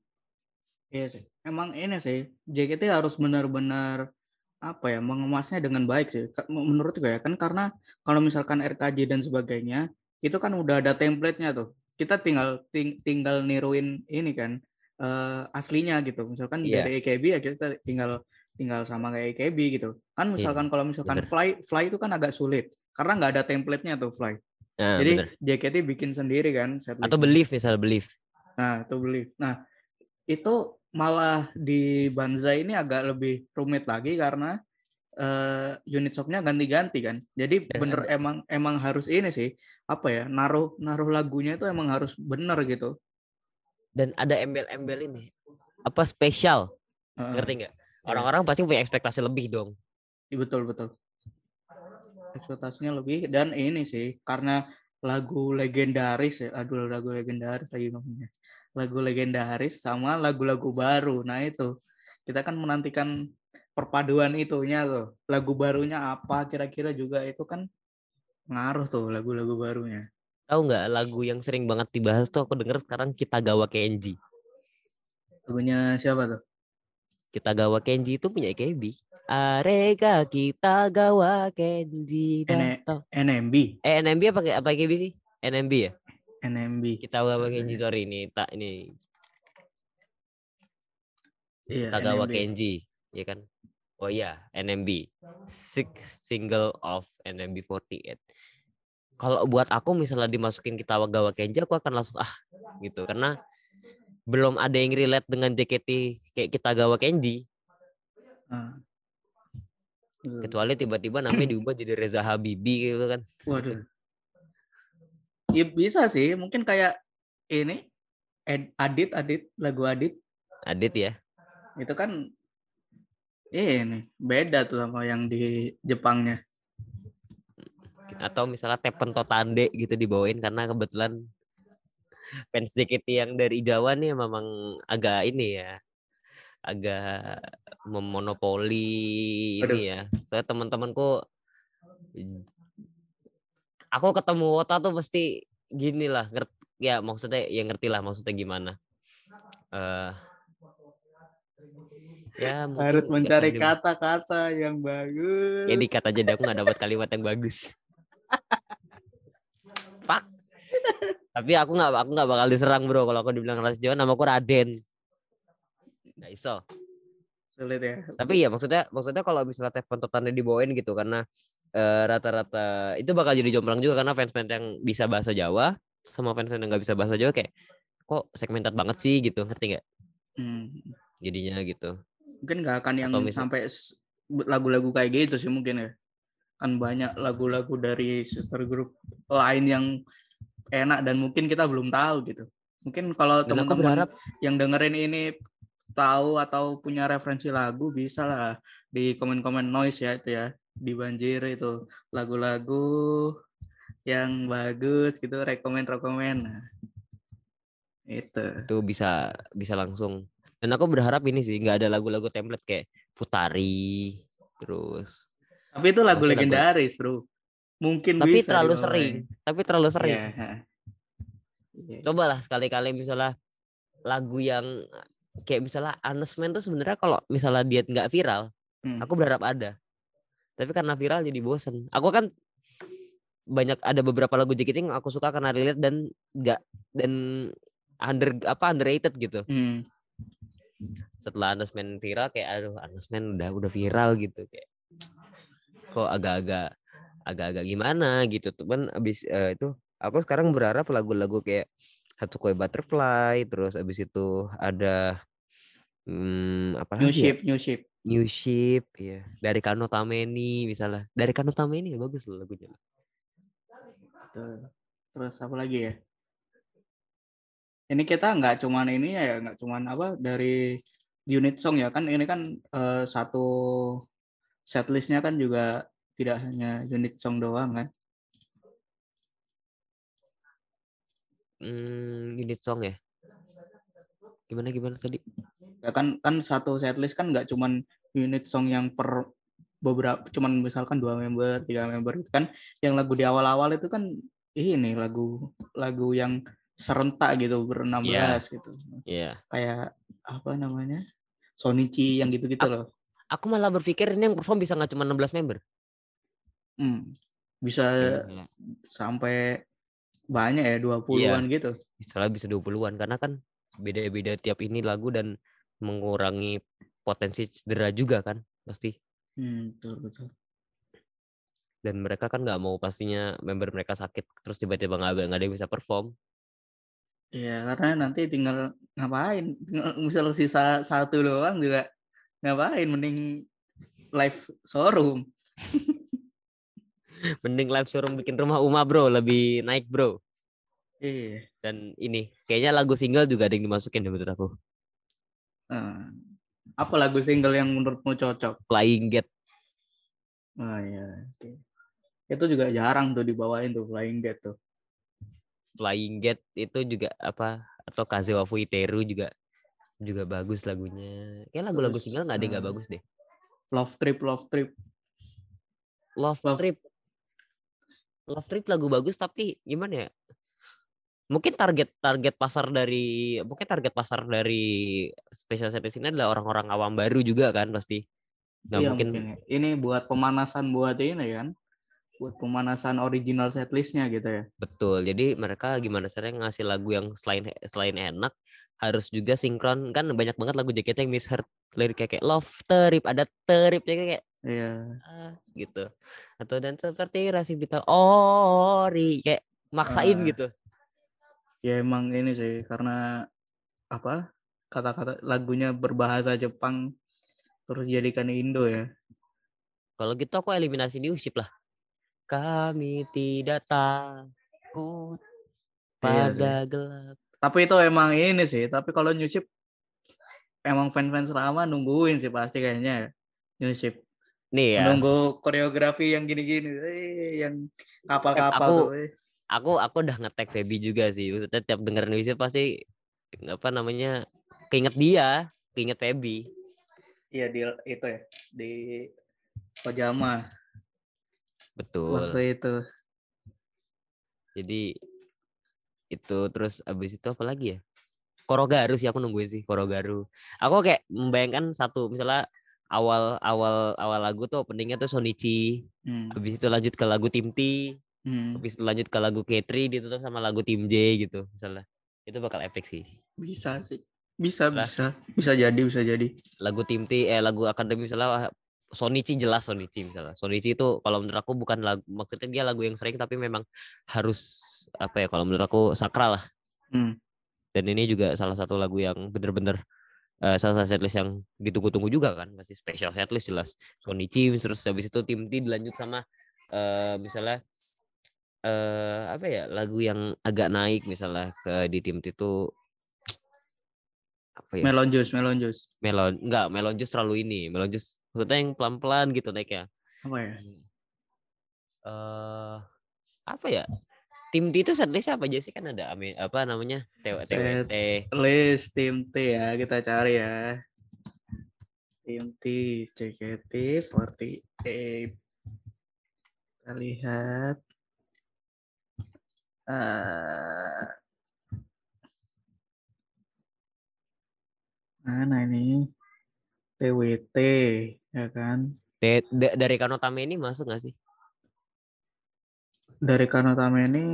Iya sih, emang ini sih JKT harus benar-benar apa ya mengemasnya dengan baik sih. Menurut gue ya kan karena kalau misalkan RKJ dan sebagainya itu kan udah ada template-nya tuh. Kita tinggal ting, tinggal niruin ini kan uh, aslinya gitu. Misalkan yeah. dari EKB ya kita tinggal tinggal sama kayak EKB gitu kan iya, misalkan yeah. kalau misalkan bener. fly fly itu kan agak sulit karena nggak ada template-nya tuh fly nah, jadi bener. JKT bikin sendiri kan atau belief misal belief nah itu belief nah itu malah di Banza ini agak lebih rumit lagi karena uh, unit shopnya ganti-ganti kan. Jadi ya, bener ya. emang emang harus ini sih apa ya naruh naruh lagunya itu emang harus bener gitu. Dan ada embel-embel ini apa spesial uh, ngerti nggak? Iya. Orang-orang pasti punya ekspektasi lebih dong. Iya betul betul. Ekspektasinya lebih dan ini sih karena lagu legendaris ya, aduh lagu legendaris lagi ngomongnya lagu legendaris sama lagu-lagu baru. Nah itu kita kan menantikan perpaduan itunya tuh. Lagu barunya apa kira-kira juga itu kan ngaruh tuh lagu-lagu barunya. Tahu nggak lagu yang sering banget dibahas tuh aku denger sekarang kita gawa Kenji. Lagunya siapa tuh? Kita gawa Kenji itu punya KB. Areka kita gawa Kenji. NMB. Eh NMB apa apa KB sih? NMB ya? NMB. Kita gawa Kenji sorry ini tak ini. Iya, Tagawa NMB. Kenji, ya kan? Oh iya, NMB. Six single of NMB 48. Kalau buat aku misalnya dimasukin kita gawa Kenji, aku akan langsung ah gitu karena belum ada yang relate dengan JKT kayak kita gawa Kenji. Uh. Kecuali tiba-tiba namanya diubah jadi Reza Habibi gitu kan. Waduh. Ya bisa sih, mungkin kayak ini Adit, Adit, lagu Adit. Adit ya. Itu kan ini beda tuh sama yang di Jepangnya. Atau misalnya Tepen Totande gitu dibawain karena kebetulan fans JKT yang dari Jawa nih memang agak ini ya agak memonopoli Aduh. ini ya. Saya teman-temanku aku ketemu Wota tuh pasti gini lah ngerti ya maksudnya ya ngerti lah maksudnya gimana. Uh, ya harus mencari kata-kata yang bagus. Ya dikata aja aku nggak dapat kalimat yang bagus. Pak tapi aku nggak aku nggak bakal diserang bro kalau aku dibilang ras Jawa nama aku Raden. Nggak iso. Sulit ya. Tapi ya maksudnya maksudnya kalau misalnya telepon totalnya dibawain gitu karena rata rata-rata itu bakal jadi jomplang juga karena fans-fans yang bisa bahasa Jawa sama fans-fans yang nggak bisa bahasa Jawa kayak kok segmented banget sih? gitu ngerti nggak? Hmm. jadinya gitu. Mungkin nggak akan yang misal... sampai lagu-lagu kayak gitu sih mungkin ya. Kan banyak lagu-lagu dari sister group lain yang enak dan mungkin kita belum tahu gitu. Mungkin kalau teman-teman yang dengerin ini tahu atau punya referensi lagu bisa lah di komen-komen noise ya itu ya di banjir itu. Lagu-lagu yang bagus gitu rekomend rekomend nah, itu. Itu bisa bisa langsung. Dan aku berharap ini sih nggak ada lagu-lagu template kayak Futari terus tapi itu lagu? legendaris bro mungkin tapi bisa terlalu sering tapi terlalu sering yeah. yeah. cobalah sekali-kali misalnya lagu yang kayak misalnya announcement tuh sebenarnya kalau misalnya dia nggak viral hmm. aku berharap ada tapi karena viral jadi bosen aku kan banyak ada beberapa lagu JKT yang aku suka karena relate dan enggak dan under apa underrated gitu hmm. setelah announcement viral kayak aduh announcement udah udah viral gitu kayak kok agak-agak agak-agak gimana gitu tuh kan abis eh, itu aku sekarang berharap lagu-lagu kayak Hatsukoi Butterfly terus abis itu ada hmm, apa New lagi ya? ship, new ship. New Ship ya dari Kano Tameni misalnya dari Kano Tameni ya bagus loh lagunya. Terus apa lagi ya? Ini kita nggak cuman ini ya, nggak cuman apa dari unit song ya kan ini kan eh, satu setlistnya kan juga tidak hanya unit song doang kan. hmm, unit song ya gimana gimana tadi Ya kan kan satu setlist kan nggak cuman unit song yang per beberapa cuman misalkan dua member, tiga member itu kan yang lagu di awal-awal itu kan ini lagu lagu yang serentak gitu berenam belas gitu. ya Kayak apa namanya? Sonichi yang gitu-gitu loh. aku malah berpikir ini yang perform bisa nggak cuma 16 member Hmm. Bisa Gila. sampai banyak ya 20-an gitu. Misalnya bisa 20-an karena kan beda-beda tiap ini lagu dan mengurangi potensi cedera juga kan pasti Hmm, betul betul. dan mereka kan nggak mau pastinya member mereka sakit terus tiba-tiba nggak nggak ada yang bisa perform Iya, karena nanti tinggal ngapain? Tinggal misal sisa satu doang juga ngapain? Mending live showroom. mending live showroom bikin rumah Uma bro lebih naik bro Iya. dan ini kayaknya lagu single juga ada yang dimasukin deh menurut aku Nah, apa lagu single yang menurutmu cocok? Flying Get Oh iya. oke. Itu juga jarang tuh dibawain tuh Flying Dead tuh. Flying Get itu juga apa atau Kazewa Fuiteru juga juga bagus lagunya kayak lagu-lagu single nggak ada yang nggak eh, bagus deh Love Trip, Love Trip. Love, Love- Trip Love Trip lagu bagus tapi gimana ya mungkin target target pasar dari mungkin target pasar dari special series ini adalah orang-orang awam baru juga kan pasti nggak Iya, mungkin, ya. Ini buat pemanasan buat ini kan. Buat pemanasan original setlistnya gitu ya. betul jadi mereka gimana caranya ngasih lagu yang selain selain enak harus juga sinkron kan banyak banget lagu JKT yang misheard liriknya kayak love trip ada tripnya kayak Iya. ah, gitu atau dan seperti Rasi Bita ori kayak maksain Ah. gitu Ya emang ini sih karena apa? Kata-kata lagunya berbahasa Jepang terus jadikan Indo ya. Kalau gitu aku eliminasi di Usip lah. Kami tidak takut Iya sih. pada gelap. Tapi itu emang ini sih. Tapi kalau New Ship emang fans-fans lama nungguin sih pasti kayaknya ya. New Ship. Nih ya, Nunggu koreografi yang gini-gini, eh, yang kapal-kapal aku- tuh. eh. aku aku udah nge-tag Feby juga sih. Maksudnya tiap dengerin Usip pasti apa namanya keinget dia, keinget Feby. Iya di itu ya di pajama Betul. waktu itu. Jadi itu terus abis itu apa lagi ya? Korogaru sih aku nungguin sih Korogaru. Aku kayak membayangkan satu misalnya awal awal awal lagu tuh openingnya tuh Sonichi, Hmm. habis itu lanjut ke lagu Tim T, Hmm. habis itu lanjut ke lagu K3 ditutup sama lagu Tim J gitu misalnya. Itu bakal epic sih. Bisa sih. Bisa Lah. bisa. Bisa jadi bisa jadi. Lagu Tim T eh lagu Akademi misalnya wah, Sonichi jelas Sonichi misalnya. Sonichi itu kalau menurut aku bukan lagu maksudnya dia lagu yang sering tapi memang harus apa ya kalau menurut aku sakral lah. Hmm. Dan ini juga salah satu lagu yang bener-bener eh, salah satu setlist yang ditunggu-tunggu juga kan masih special setlist jelas. Sonichi terus habis itu Tim T dilanjut sama eh misalnya eh apa ya lagu yang agak naik misalnya ke di Tim T itu apa ya? Melon juice, melon juice. melon enggak melon jus terlalu ini melon jus maksudnya yang pelan-pelan gitu naiknya. Apa ya? eh apa ya tim D itu setlist apa aja sih kan ada Ami- apa namanya. TWT List tim T ya, kita cari ya. Tim T, JKT48. Kita lihat. Eh, mana ini? TWT, ya kan? T- da- dari Kanotame ini masuk nggak sih Dari Kanotame ini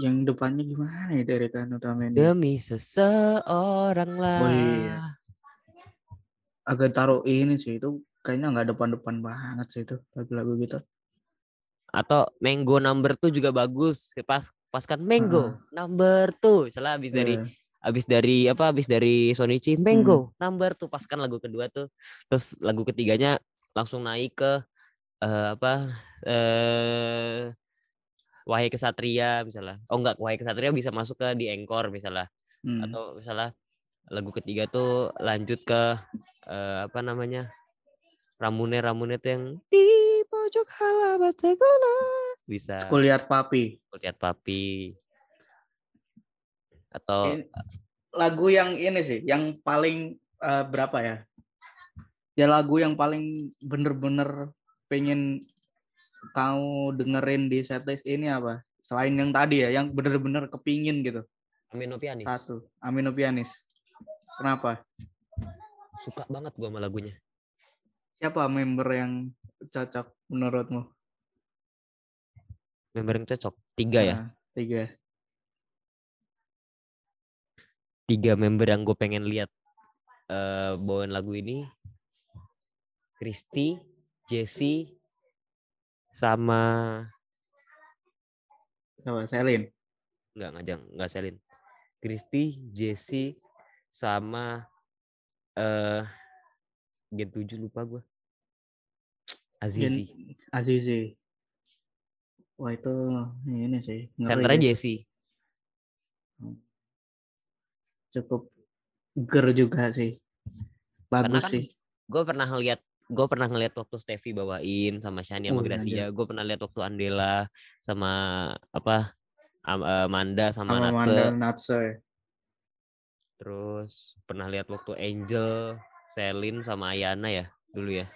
yang depannya gimana ya dari kan utama ini? Demi seseorang lah. Oh, iya. Agak taruh ini sih itu kayaknya nggak depan-depan banget sih itu lagu-lagu gitu. Atau Mango Number Two juga bagus. Pas pas kan Mango Number Two. Salah habis dari Iya. habis dari apa habis dari Sonichi Mango Number Two pas kan lagu kedua tuh. Terus lagu ketiganya langsung naik ke eh, apa eh Wahai Kesatria misalnya. Oh enggak, Wahai Kesatria bisa masuk ke di Encore misalnya. Hmm. Atau misalnya lagu ketiga tuh lanjut ke eh, apa namanya? Ramune Ramune tuh yang di pojok halaman segala bisa Aku lihat papi. lihat papi atau Ini lagu yang ini sih, yang paling eh, berapa ya? Ya lagu yang paling bener-bener pengen kau dengerin di setlist ini apa? Selain yang tadi ya, yang bener-bener kepingin gitu. Amino Pianis Satu, Amino Pianis. Kenapa? suka banget gua sama lagunya Siapa member yang cocok menurutmu? member yang cocok tiga ya Nah, tiga. tiga member yang gue pengen lihat eh bawain lagu ini Christy Jesse sama Siapa? Selin. nggak ngajang nggak Selin Christy Jesse sama eh Gen 7 lupa gua Azizi Gen- Azizi. Wah itu ini sih. senternya ya. Jesse Cukup ger juga sih. Bagus kan sih. gue pernah ngeliat gue pernah ngeliat waktu Steffi bawain sama Shani sama Oh, Gracia gue pernah lihat waktu Andela sama apa eh, Manda sama, Sama Natse Manda Natse. terus pernah lihat waktu Angel Selin sama Ayana ya dulu ya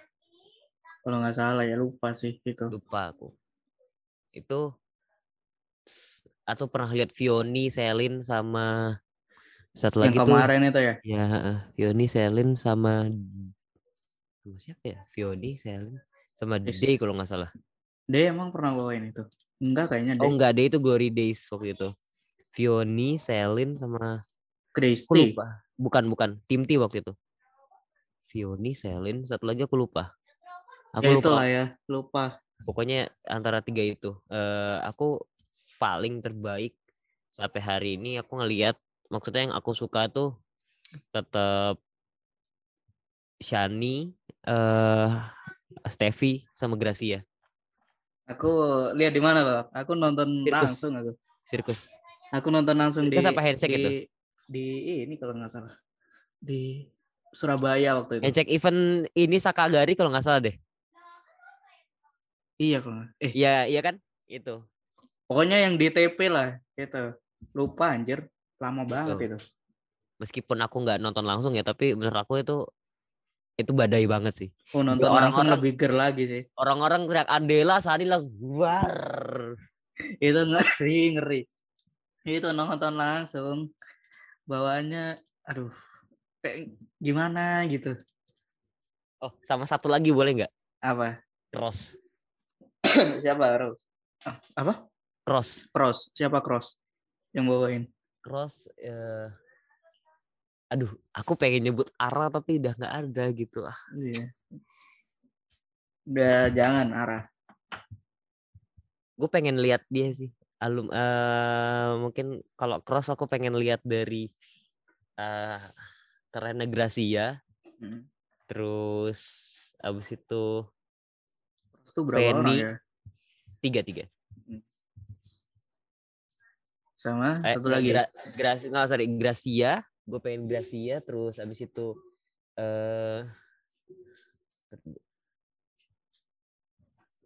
Kalau nggak salah ya lupa sih itu. lupa aku itu atau pernah lihat Vioni Selin sama satu Yang lagi tuh kemarin itu ya. ya Vioni Selin sama sama siapa ya Vioni Selin sama. Dede kalau nggak salah Dia emang pernah bawain itu. Enggak kayaknya Oh deh. enggak deh itu Glory Days waktu itu. Vioni, Selin sama aku Christy. lupa. Bukan bukan tim T waktu itu. Vioni, Selin, satu lagi aku lupa. Aku Ya lupa. itulah ya. Lupa. Pokoknya antara tiga itu. eh aku paling terbaik sampai hari ini aku ngelihat maksudnya yang aku suka tuh tetap Shani, eh Steffi sama Gracia. Aku lihat di mana Bang? Aku nonton Sirkus. langsung aku. Sirkus. Aku nonton langsung di Sirkus apa handshake di, itu? di ini kalau nggak salah. Di Surabaya waktu itu. Ngecek event ini Sakagari kalau nggak salah deh. Iya kalau eh Iya, iya kan? Itu. pokoknya yang di TP lah gitu. Lupa anjir. Lama banget Betul. itu. meskipun aku nggak nonton langsung ya tapi menurut aku itu itu badai banget sih Oh nonton orang-orang- langsung lebih ger lagi sih. orang-orang teriak Andela Sani langsung war Itu ngeri ngeri. Itu nonton langsung. Bawaannya aduh kayak gimana gitu. oh sama satu lagi boleh nggak Apa? cross Siapa Rose? Ah, apa? cross Cross. Siapa Cross? Yang bawain. cross eh, aduh aku pengen nyebut Ara tapi udah nggak ada gitu ah Iya. Udah jangan arah. gue pengen lihat dia sih alum eh mungkin kalau cross aku pengen lihat dari eh keren Gracia Hmm. terus abis itu Cross tuh berapa orang Fanny. ya? tiga tiga Sama Eh, satu lagi. Gra- Gracia, nggak sorry, Gracia. Gue pengen Gracia, terus abis itu eh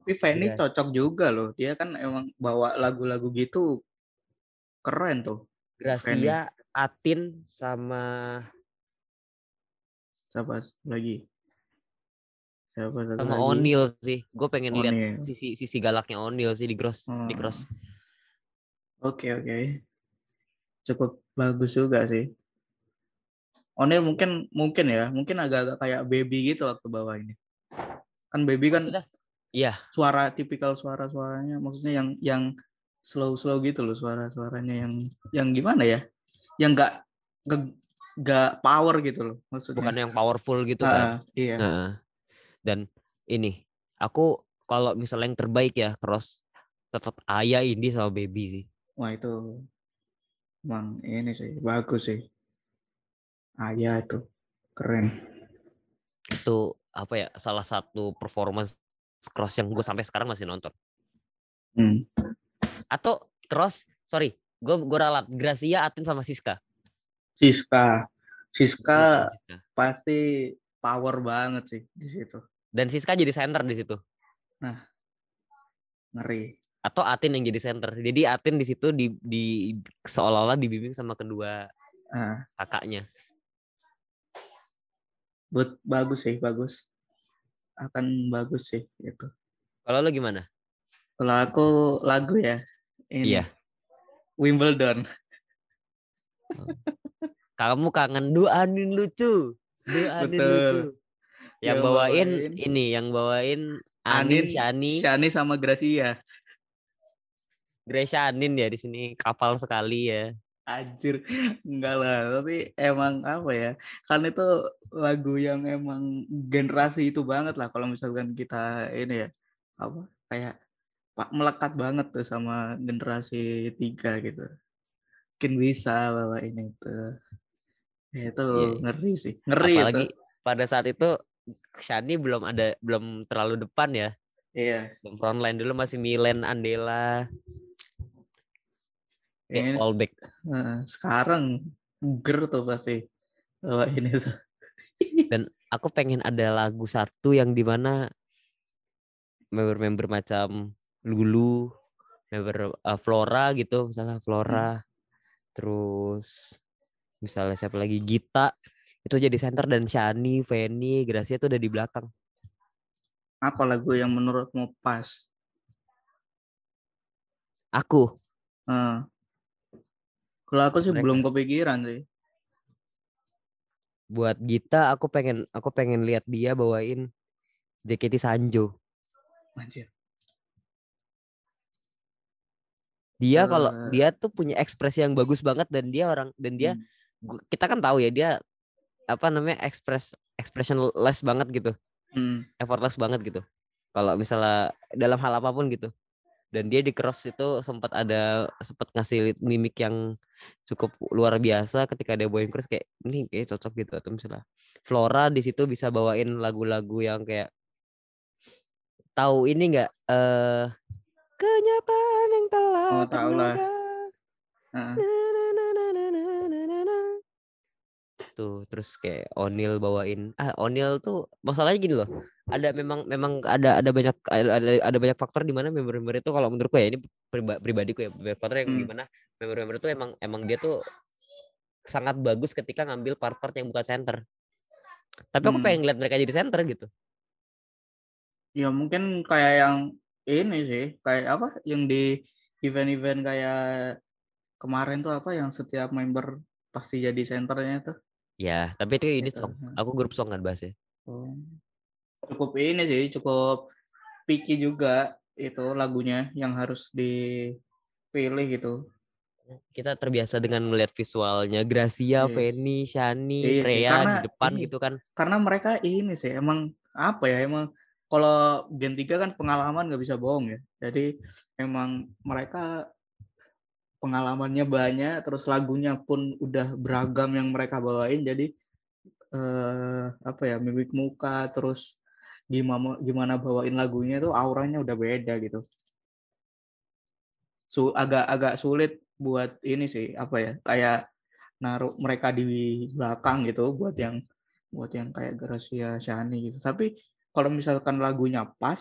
Tapi Fanny Gras- cocok juga loh. Dia kan emang bawa lagu-lagu gitu keren tuh. Gracia, Atin sama Siapa lagi? Siapa satu sama lagi? O'Neal sih. Gue pengen lihat sisi sisi galaknya O'Neal sih di cross di Hmm. cross. Oke oke. Cukup bagus juga sih. O'Neal mungkin mungkin ya, mungkin agak-agak kayak baby gitu waktu bawa ini. Kan baby kan Maksudnya? Iya. suara tipikal suara-suaranya maksudnya yang yang slow slow gitu loh suara-suaranya yang yang gimana ya? Yang nggak nggak- nggak power gitu loh maksudnya. bukan yang powerful gitu Ah, kan iya. Heeh. dan ini aku kalau misalnya yang terbaik ya cross tetap ayah ini sama baby sih Wah itu emang ini sih bagus sih. Ayah itu keren. itu apa ya salah satu performance cross yang gue sampai sekarang masih nonton Hmm. atau cross sorry gue gue ralat Gracia Atin sama Siska Siska, Siska Siska. pasti power banget sih di situ. dan Siska jadi center di situ Ngeri. atau Atin yang jadi center jadi Atin di situ di, di seolah-olah dibimbing sama kedua Ah, kakaknya buat bagus sih, bagus. Akan bagus sih itu. kalau lo gimana Kalau aku lagu ya. Ini. Iya. Wimbledon. kamu kangen duanin lucu duanin Betul. lucu yang Yang bawain, bawain ini yang bawain Anin, Anin, Shani, Shani sama Gracia. Grace Anin ya di sini kapal sekali ya. Anjir, enggak lah. Tapi emang apa ya? Kan itu lagu yang emang generasi itu banget lah. Kalau misalkan kita ini ya, apa kayak pak melekat banget tuh sama generasi tiga gitu. Mungkin bisa bawa ini tuh. Ya, itu Iya. ngeri sih, ngeri Apalagi itu. pada saat itu Shani belum ada belum terlalu depan ya. Iya. Belum frontline dulu masih Milen, Andela, kayak Ini, all back. sekarang ger tuh pasti bawa ini tuh. Aku pengen ada lagu satu yang di mana member-member macam Lulu, member uh, Flora gitu, misalnya Flora, terus misalnya siapa lagi Gita itu jadi center dan Shani, Feni, Gracia itu udah di belakang. Apa lagu yang menurutmu pas? Aku Eh, Kalau aku sih Mereka. belum kepikiran sih. buat Gita aku pengen aku pengen lihat dia bawain JKT Sanjo. Anjir. Dia kalau Eh. dia tuh punya ekspresi yang bagus banget dan dia orang dan dia Hmm. gu- kita kan tahu ya dia apa namanya ekspres expressionless banget gitu, Hmm. effortless banget gitu. Kalau misalnya dalam hal apa pun gitu. Dan dia di cross itu sempat ada sempat ngasih mimik yang cukup luar biasa ketika ada Boy Chris kayak ini kayak cocok gitu atau misalnya Flora di situ bisa bawain lagu-lagu yang kayak tahu ini nggak eh uh, kenyataan yang telah oh, tahu lah. Uh. Tuh, gitu, terus kayak Onil bawain. Ah, Onil tuh masalahnya gini loh. Ada memang memang ada ada banyak ada, ada banyak faktor di mana member-member itu kalau menurutku ya ini pribadiku ya faktor yang hmm. gimana member-member itu emang emang dia tuh sangat bagus ketika ngambil part-part yang bukan center. Tapi aku Hmm. pengen lihat mereka jadi center gitu. Ya mungkin kayak yang ini sih, kayak apa yang di event-event kayak kemarin tuh apa yang setiap member pasti jadi senternya tuh. Ya, tapi itu ini Gitu, song. hmm. Aku grup song kan bahas ya. Oh. Cukup ini sih, cukup picky juga itu lagunya yang harus dipilih gitu. Kita terbiasa dengan melihat visualnya Gracia, Iya. Feni, Shani, Iya sih, Rea karena di depan ini- gitu kan. Karena mereka ini sih emang apa ya emang kalau Gen 3 kan pengalaman nggak bisa bohong ya. Jadi emang mereka pengalamannya banyak, terus lagunya pun udah beragam yang mereka bawain. Jadi eh, apa ya mimik muka, terus gimana gimana bawain lagunya tuh auranya udah beda gitu. Su agak-agak sulit buat ini sih apa ya kayak naruh mereka di belakang gitu buat yang buat yang kayak Gracia Shani gitu. Tapi kalau misalkan lagunya pas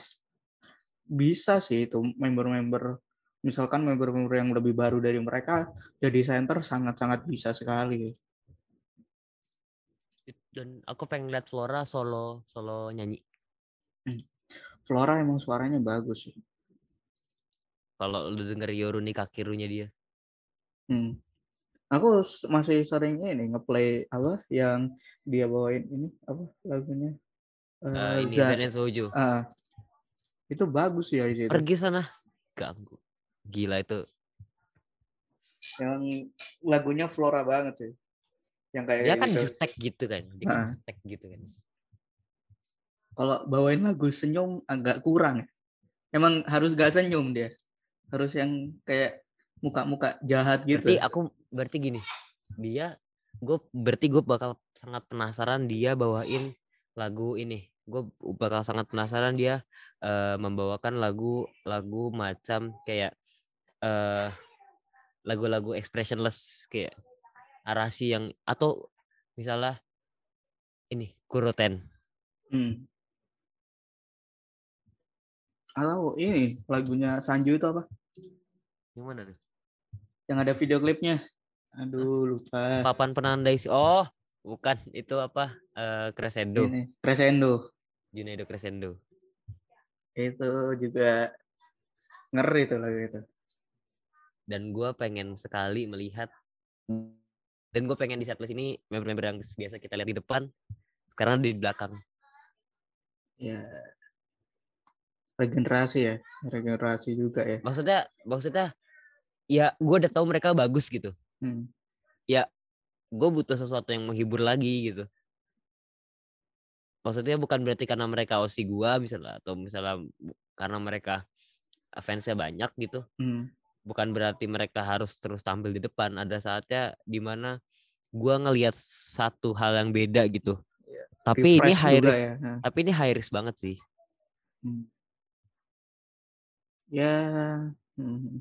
bisa sih itu member-member misalkan member-member yang lebih baru dari mereka jadi center sangat-sangat bisa sekali. Dan aku pengen lihat Flora solo solo nyanyi. Flora emang suaranya bagus sih. Kalau lu denger Yoruni kakirunya dia. Hmm. Aku masih sering ini ngeplay apa yang dia bawain ini apa lagunya? Eh, Eh, ini Za- Zen and Soju. ah. itu bagus ya di situ. Pergi sana. Ganggu. Gila itu Emang lagunya Flora banget sih. Yang kayak Dia kan gitu. jutek gitu kan. Dia kan Ah. jutek gitu kan. Kalau bawain lagu senyum agak kurang. ya. Emang harus gak senyum dia. Harus yang kayak muka-muka jahat gitu. Berarti aku berarti gini. Dia gue berarti gue bakal sangat penasaran dia bawain lagu ini. Gue bakal sangat penasaran dia eh, membawakan lagu lagu macam kayak eh lagu-lagu expressionless kayak Arasi yang atau misalnya ini Kuroten. Hmm. Atau ini lagunya Sanju itu apa? Yang mana nih? Yang ada video klipnya. Aduh, lupa. Papan penandai si Oh, bukan itu apa? Eh Crescendo. Ini Crescendo. Junaido Crescendo. Itu juga ngeri tuh lagu itu. dan gue pengen sekali melihat dan gue pengen di setlist ini member-member yang biasa kita lihat di depan sekarang di belakang Ya. Regenerasi ya. Regenerasi juga ya. maksudnya maksudnya ya gue udah tahu mereka bagus gitu Hmm. gue butuh sesuatu yang menghibur lagi gitu maksudnya bukan berarti karena mereka osi gue misalnya atau misalnya karena mereka fansnya banyak gitu Hmm. bukan berarti mereka harus terus tampil di depan ada saatnya di mana gue ngelihat satu hal yang beda gitu tapi ini high risk ya. Nah. tapi ini high risk banget sih Hmm. Ya, hmm.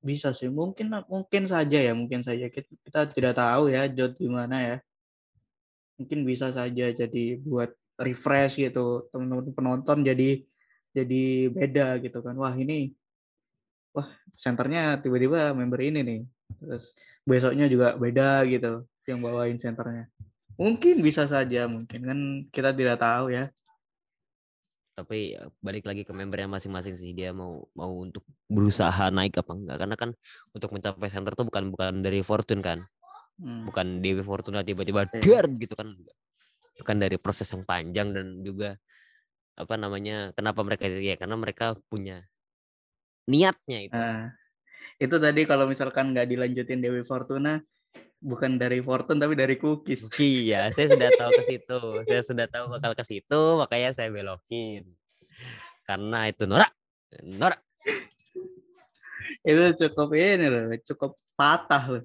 Bisa sih. Mungkin mungkin saja ya, mungkin saja kita, kita tidak tahu ya Jod gimana ya. Mungkin bisa saja jadi buat refresh gitu teman-teman penonton jadi jadi beda gitu kan. Wah ini, wah senternya tiba-tiba member ini nih. Terus besoknya juga beda gitu yang bawain senternya. Mungkin bisa saja, mungkin kan kita tidak tahu ya. Tapi ya, balik lagi ke membernya masing-masing sih dia mau mau untuk berusaha naik apa enggak karena kan untuk mencapai center tuh bukan bukan dari fortune kan Hmm. bukan Dewi Fortuna tiba-tiba Iya. dar gitu kan bukan dari proses yang panjang dan juga apa namanya kenapa mereka ya karena mereka punya niatnya itu Nah, itu tadi kalau misalkan nggak dilanjutin Dewi Fortuna, bukan dari Fortune tapi dari Cookies. iya saya sudah tahu ke situ saya sudah tahu bakal ke situ makanya saya belokin karena itu Nora Nora Itu cukup ini loh, cukup patah loh.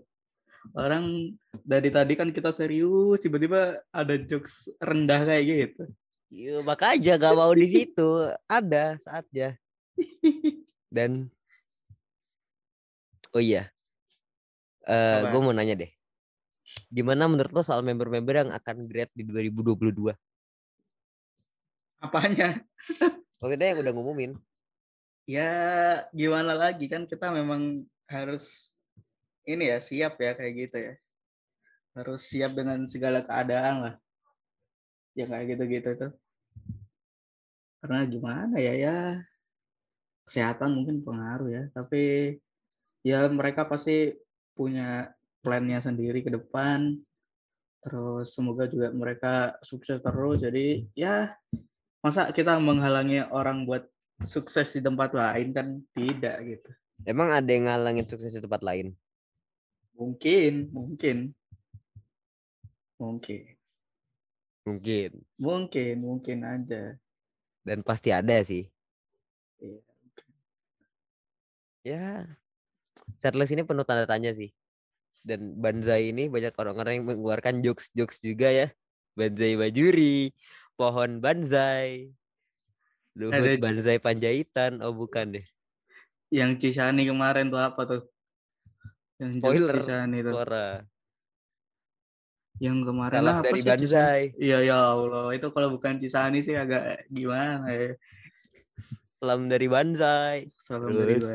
Orang dari tadi kan kita serius, tiba-tiba ada jokes rendah kayak gitu. Iya, makanya gak mau di situ. Ada saatnya. Dan oh iya, eh Apa? gue mau nanya deh, gimana menurut lo soal member-member yang akan grad di 2022? Apanya? Maksudnya yang udah ngumumin. Ya gimana lagi kan kita memang harus ini ya siap ya kayak gitu ya. Harus siap dengan segala keadaan lah. Ya kayak gitu-gitu tuh. Karena gimana ya ya kesehatan mungkin pengaruh ya, tapi ya mereka pasti punya plannya sendiri ke depan. Terus semoga juga mereka sukses terus. Jadi ya masa kita menghalangi orang buat sukses di tempat lain kan tidak gitu. Emang ada yang ngalangin sukses di tempat lain? Mungkin, mungkin. Mungkin. Mungkin. Mungkin, mungkin ada. Dan pasti ada sih. Iya. Ya, setlist ini penuh tanda tanya sih. Dan Banzai ini banyak orang-orang yang mengeluarkan jokes-jokes juga ya. Banzai Bajuri, Pohon Banzai, Luhut Ada- Banzai Panjaitan. Oh bukan deh, Yang Cisani kemarin tuh apa tuh? Yang Spoiler, Cisani tuh. suara. Yang kemarin Salam apa dari sih Cisani? Banzai. Iya ya Allah, itu kalau bukan Cisani sih agak gimana ya. Salam dari Banzai. Salam dari Terus?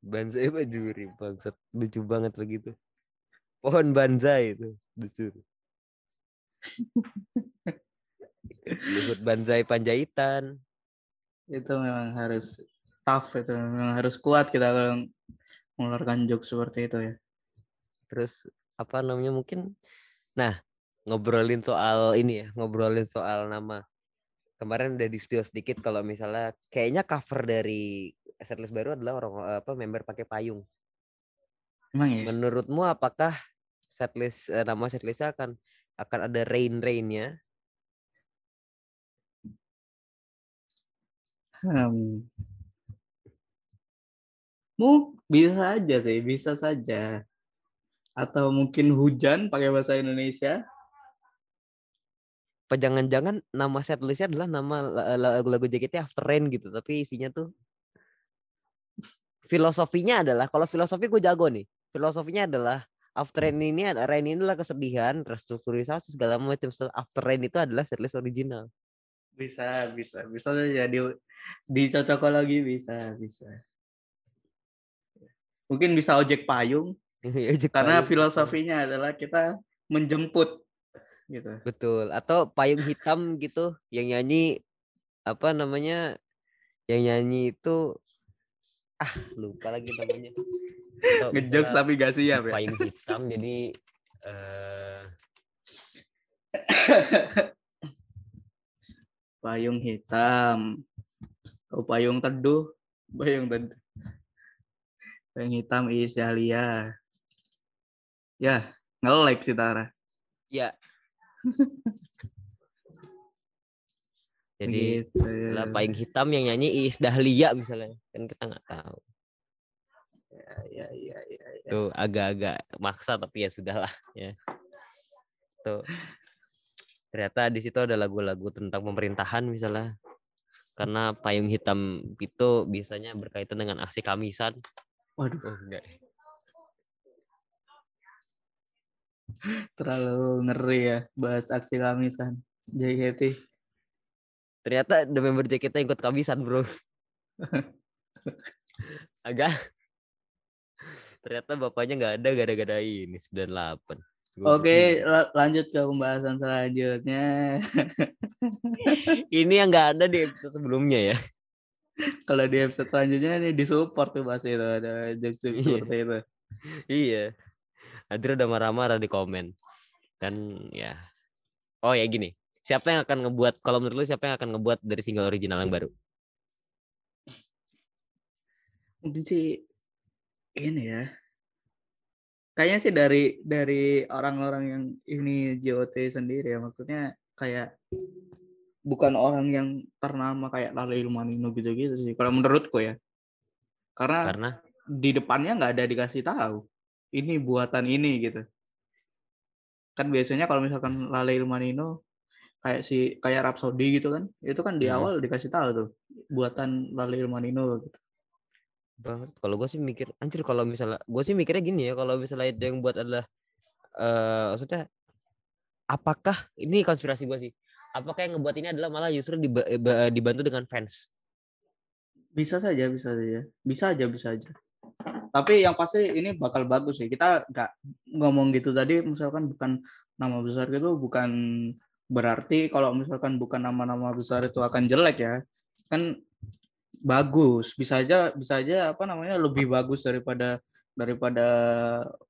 Banzai. Banzai Bajuri, bangsat. Lucu banget begitu. Pohon Banzai itu, lucu. Luhut Banzai Panjaitan. Itu memang harus tough itu, memang harus kuat kita kalau mengeluarkan jokes seperti itu ya. Terus apa namanya mungkin nah ngobrolin soal ini ya ngobrolin soal nama kemarin udah di spill sedikit kalau misalnya kayaknya cover dari setlist baru adalah orang apa member pakai payung. Emang ya? Menurutmu apakah setlist eh, nama setlistnya akan akan ada rain rainnya? Hmm. Mu bisa aja sih, bisa saja. Atau mungkin hujan pakai bahasa Indonesia. Apa jangan-jangan nama setlistnya adalah nama la- lagu-lagu JKT After Rain gitu, tapi isinya tuh filosofinya adalah kalau filosofi gue jago nih. Filosofinya adalah After Rain ini ada Rain ini adalah kesedihan, restrukturisasi segala macam. Setelah After Rain itu adalah setlist original. Bisa, bisa, bisa saja di dicocokologi bisa, bisa. Mungkin bisa ojek payung Ojek karena payung. filosofinya adalah kita menjemput gitu. Betul. Atau payung hitam gitu yang nyanyi apa namanya? Yang nyanyi itu ah lupa lagi namanya. Ngejokes misalnya tapi gak siap ya. payung hitam jadi eh Payung hitam. Oh, payung teduh, payung teduh. Payung hitam is Dahlia. Ya, nge-like sih Tara. ya jadi Gitu. lah payung hitam yang nyanyi Iis Dahlia misalnya kan kita nggak tahu Ya, ya, ya, ya. itu agak-agak maksa tapi ya sudahlah ya tuh ternyata di situ ada lagu-lagu tentang pemerintahan misalnya karena payung hitam itu biasanya berkaitan dengan aksi kamisan Waduh, oh enggak terlalu ngeri ya bahas aksi kamisan. JKT. Ternyata the member JKT ikut kamisan bro. agak ternyata bapaknya nggak ada gara-gara ini 98 Gua Oke, lanjut ke pembahasan selanjutnya. ini yang nggak ada di episode sebelumnya ya Kalau di episode selanjutnya nih disupport tuh pasti itu ada jokes Iya. seperti itu. iya Adri udah marah-marah di komen dan ya oh ya gini siapa yang akan ngebuat kalau menurut lu siapa yang akan ngebuat dari single original yang baru Mungkin sih ini ya. Kayaknya sih dari dari orang-orang yang ini JOT sendiri ya maksudnya kayak bukan orang yang ternama kayak Lale Ilmanino gitu-gitu sih. Kalau menurutku ya. Karena karena di depannya nggak ada dikasih tahu ini buatan ini gitu kan biasanya kalau misalkan Lale Ilmanino kayak si kayak Rhapsody gitu kan. Itu kan di Hmm. awal dikasih tahu tuh buatan Lale Ilmanino gitu. Banget. Kalau gue sih mikir anjir kalau misalnya gue sih mikirnya gini ya kalau misalnya itu yang buat adalah eh maksudnya apakah ini konspirasi gue sih apakah yang ngebuat ini adalah malah justru eh, ba- dibantu dengan fans? Bisa saja bisa saja. Bisa aja bisa aja. Tapi yang pasti ini bakal bagus sih. Kita nggak ngomong gitu tadi misalkan bukan nama besar gitu bukan berarti kalau misalkan bukan nama-nama besar itu akan jelek ya kan bagus. Bisa aja bisa aja apa namanya lebih bagus daripada daripada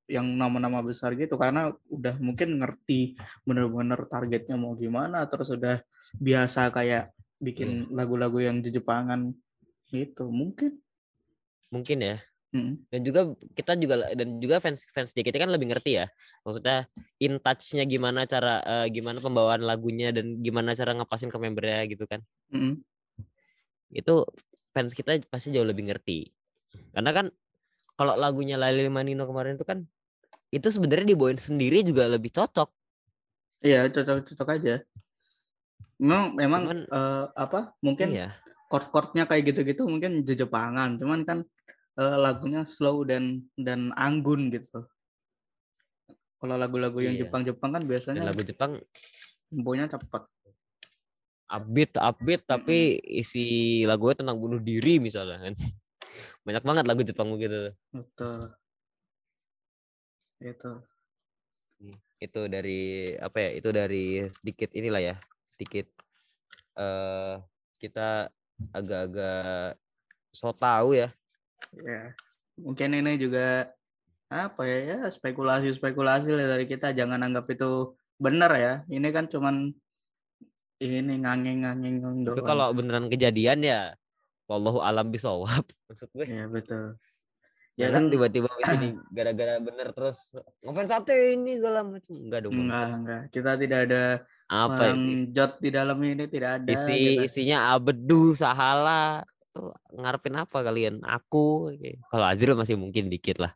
yang nama-nama besar gitu. Karena udah mungkin ngerti bener-bener targetnya mau gimana terus udah biasa kayak bikin lagu-lagu yang di Jepangan gitu. Mungkin. Mungkin ya Mm. dan juga kita juga dan juga fans fans JKT kan lebih ngerti ya maksudnya in touch-nya gimana cara eh, gimana pembawaan lagunya dan gimana cara ngepasin ke membernya gitu kan Mm. itu fans kita pasti jauh lebih ngerti karena kan kalau lagunya Lali Manino kemarin itu kan itu sebenarnya dibawain sendiri juga lebih cocok Iya cocok-cocok aja. Memang memang Cuman- eh, apa mungkin iya chord-chordnya kayak gitu-gitu mungkin je- Jepangan, cuman kan eh, lagunya slow dan dan anggun gitu. Kalau lagu-lagu yang Iya. Jepang-Jepang kan dan biasanya lagu Jepang temponya cepat. upbeat upbeat tapi isi lagunya tentang bunuh diri misalnya kan banyak banget lagu Jepang begitu Betul. Itu. itu dari apa ya itu dari sedikit inilah ya sedikit eh kita agak-agak so tahu ya Ya. Mungkin ini juga apa ya ya spekulasi-spekulasi dari kita jangan anggap itu benar ya. Ini kan cuman ini ngangeng-ngangeng tapi doang. kalau beneran kejadian ya wallahu alam bisawab maksud gue Iya betul. ya Ya kan tiba-tiba di sini gara-gara bener terus ngefans sate ini segala macam enggak dong enggak enggak. Kita tidak ada apa ini jot di dalam ini tidak ada. isi gitu. isinya abedu sahala ngarepin apa kalian? Aku kalau Azril masih mungkin dikit lah.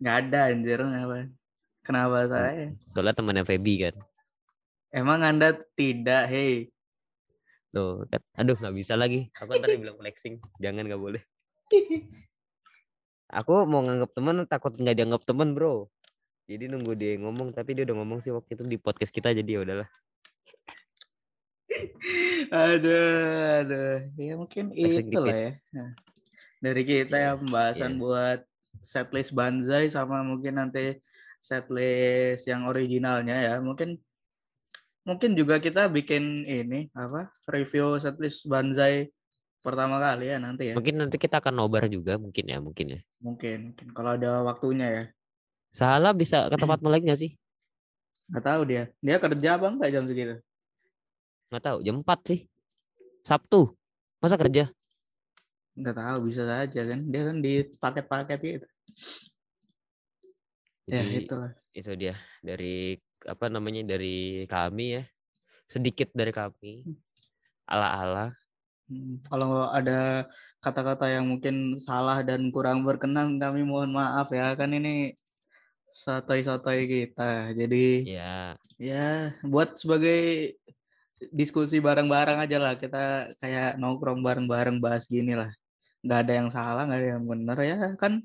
Nggak ada anjir kenapa? Kenapa saya? soalnya temannya Feby kan. Emang Anda tidak, hei. tuh kan. Aduh nggak bisa lagi. Aku ntar bilang flexing. Jangan nggak boleh. Aku mau nganggap teman takut nggak dianggap teman bro. Jadi nunggu dia ngomong tapi dia udah ngomong sih waktu itu di podcast kita jadi ya udahlah aduh, aduh. Ya mungkin itu lah ya. Nah, dari kita Iya, ya pembahasan iya. buat setlist Banzai sama mungkin nanti setlist yang originalnya ya. Mungkin mungkin juga kita bikin ini apa review setlist Banzai pertama kali ya nanti ya. mungkin nanti kita akan nobar juga mungkin ya mungkin ya Mungkin, mungkin kalau ada waktunya ya. Salah bisa ke tempat melek nggak sih Nggak tahu dia. Dia kerja apa enggak jam segitu? Nggak tahu jam 4 sih Sabtu masa kerja Nggak tahu, bisa saja kan. Dia kan di paket-paket gitu. Ya, Jadi, itulah. itu dia dari apa namanya dari kami ya sedikit dari kami ala-ala Hmm, Kalau ada kata-kata yang mungkin salah dan kurang berkenan, kami mohon maaf ya. Kan ini sotoy-sotoy kita. Jadi ya ya buat sebagai diskusi bareng-bareng aja lah. Kita kayak nongkrong bareng-bareng bahas gini lah. Nggak ada yang salah, nggak ada yang benar ya. Kan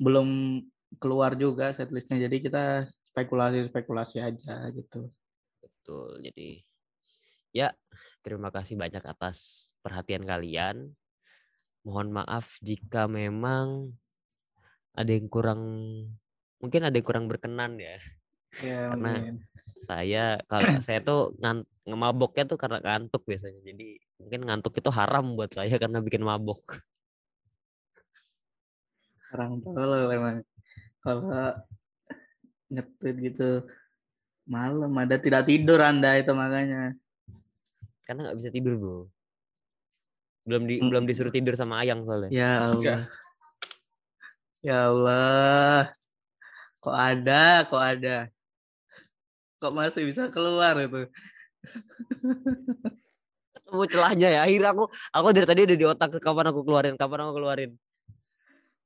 belum keluar juga setlistnya. Jadi kita spekulasi-spekulasi aja gitu. betul jadi ya terima kasih banyak atas perhatian kalian mohon maaf jika memang ada yang kurang mungkin ada yang kurang berkenan ya Ya, Karena- mungkin. saya kalau saya tuh ngan, ngemaboknya tuh karena ngantuk biasanya. Jadi mungkin ngantuk itu haram buat saya karena bikin mabok. Orang tolol emang kalau ngetweet gitu malam ada tidak tidur anda itu makanya. Karena nggak bisa tidur bro. Belum di Mm. belum disuruh tidur sama ayang soalnya. Ya Allah. Ya Allah. Kok ada kok ada kok masih bisa keluar itu ketemu celahnya ya akhirnya aku aku dari tadi udah di otak kapan aku keluarin kapan aku keluarin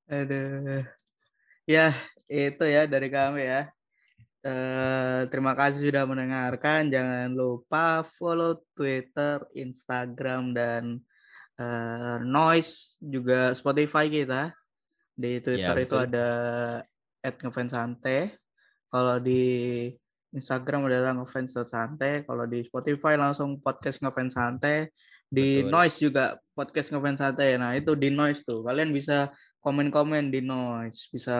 Aduh. Ya, itu ya dari kami ya. Eh, terima kasih sudah mendengarkan. Jangan lupa follow Twitter, Instagram, dan eh, Noise juga Spotify kita. Di Twitter itu betul. ada @ngefansante. Kalau di Instagram adalah ngefans.sante. Kalau di Spotify langsung podcast ngefans santai. Di Betul. Noise juga podcast ngefans santai. Nah, itu di Noise tuh. Kalian bisa komen-komen di Noise, bisa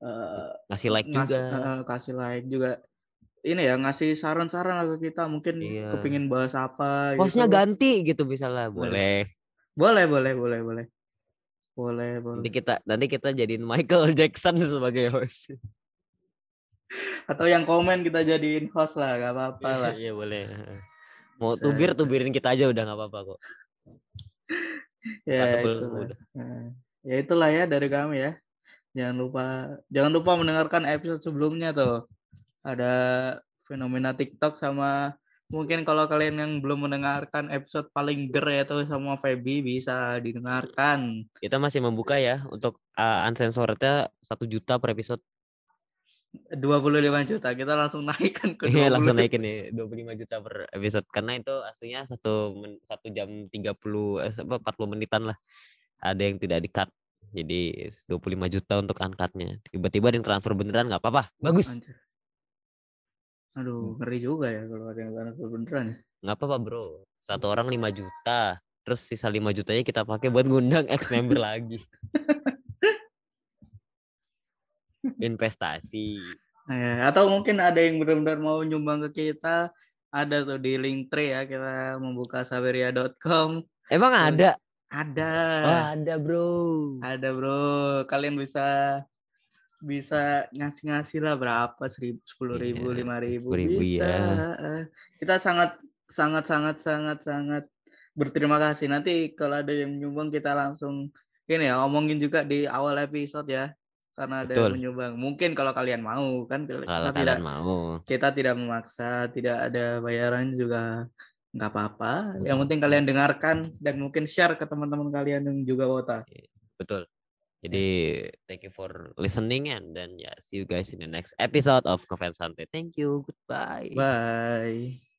eh, ngasih like ngas- juga eh, kasih like juga. Ini ya ngasih saran-saran ke kita mungkin Iya. kepingin bahas apa hostnya gitu. ganti gitu misalnya boleh Boleh, boleh, boleh, boleh. Boleh, boleh. nanti kita nanti kita jadiin Michael Jackson sebagai host Atau yang komen kita jadiin host lah, gak apa-apa lah. iya boleh mau Bisa, tubir tubirin kita aja udah nggak apa-apa kok ya, itulah. Nah, ya itulah ya dari kami ya. Jangan lupa jangan lupa mendengarkan episode sebelumnya tuh. Ada fenomena TikTok sama mungkin kalau kalian yang belum mendengarkan episode paling ger ya tuh sama Feby bisa didengarkan. kita masih membuka ya untuk uh, uncensorednya satu juta per episode 25 juta kita langsung naikkan ke 20. Iya langsung naikin nih 25 juta per episode. Karena itu aslinya satu satu jam 30 eh, apa 40 menitan lah. Ada yang tidak di cut jadi 25 juta untuk angkatnya tiba-tiba ada yang transfer beneran nggak apa-apa. Bagus. Anjir. Aduh, ngeri juga ya kalau ada yang transfer beneran ya. nggak apa-apa bro. Satu orang 5 juta terus sisa 5 jutanya kita pakai buat ngundang ex member lagi investasi Nah, ya, atau mungkin ada yang benar-benar mau nyumbang ke kita, ada tuh di link tree ya kita membuka saberia.com. emang ada Ada. oh, ada bro Ada bro, kalian bisa bisa ngasih-ngasih lah berapa seribu sepuluh ribu Iya, lima ribu 10.000 bisa ya. kita sangat sangat sangat sangat sangat berterima kasih. Nanti kalau ada yang menyumbang kita langsung ini ya omongin juga di awal episode ya. Karena ada yang menyumbang. Mungkin kalau kalian mau kan kita Kalau tidak kalian mau. kita tidak memaksa, tidak ada bayaran juga nggak apa-apa. Yang penting kalian dengarkan dan mungkin share ke teman-teman kalian yang juga wota. Betul. Jadi thank you for listening and then yeah, see you guys in the next episode of Coven Santai. Thank you. Goodbye. Bye.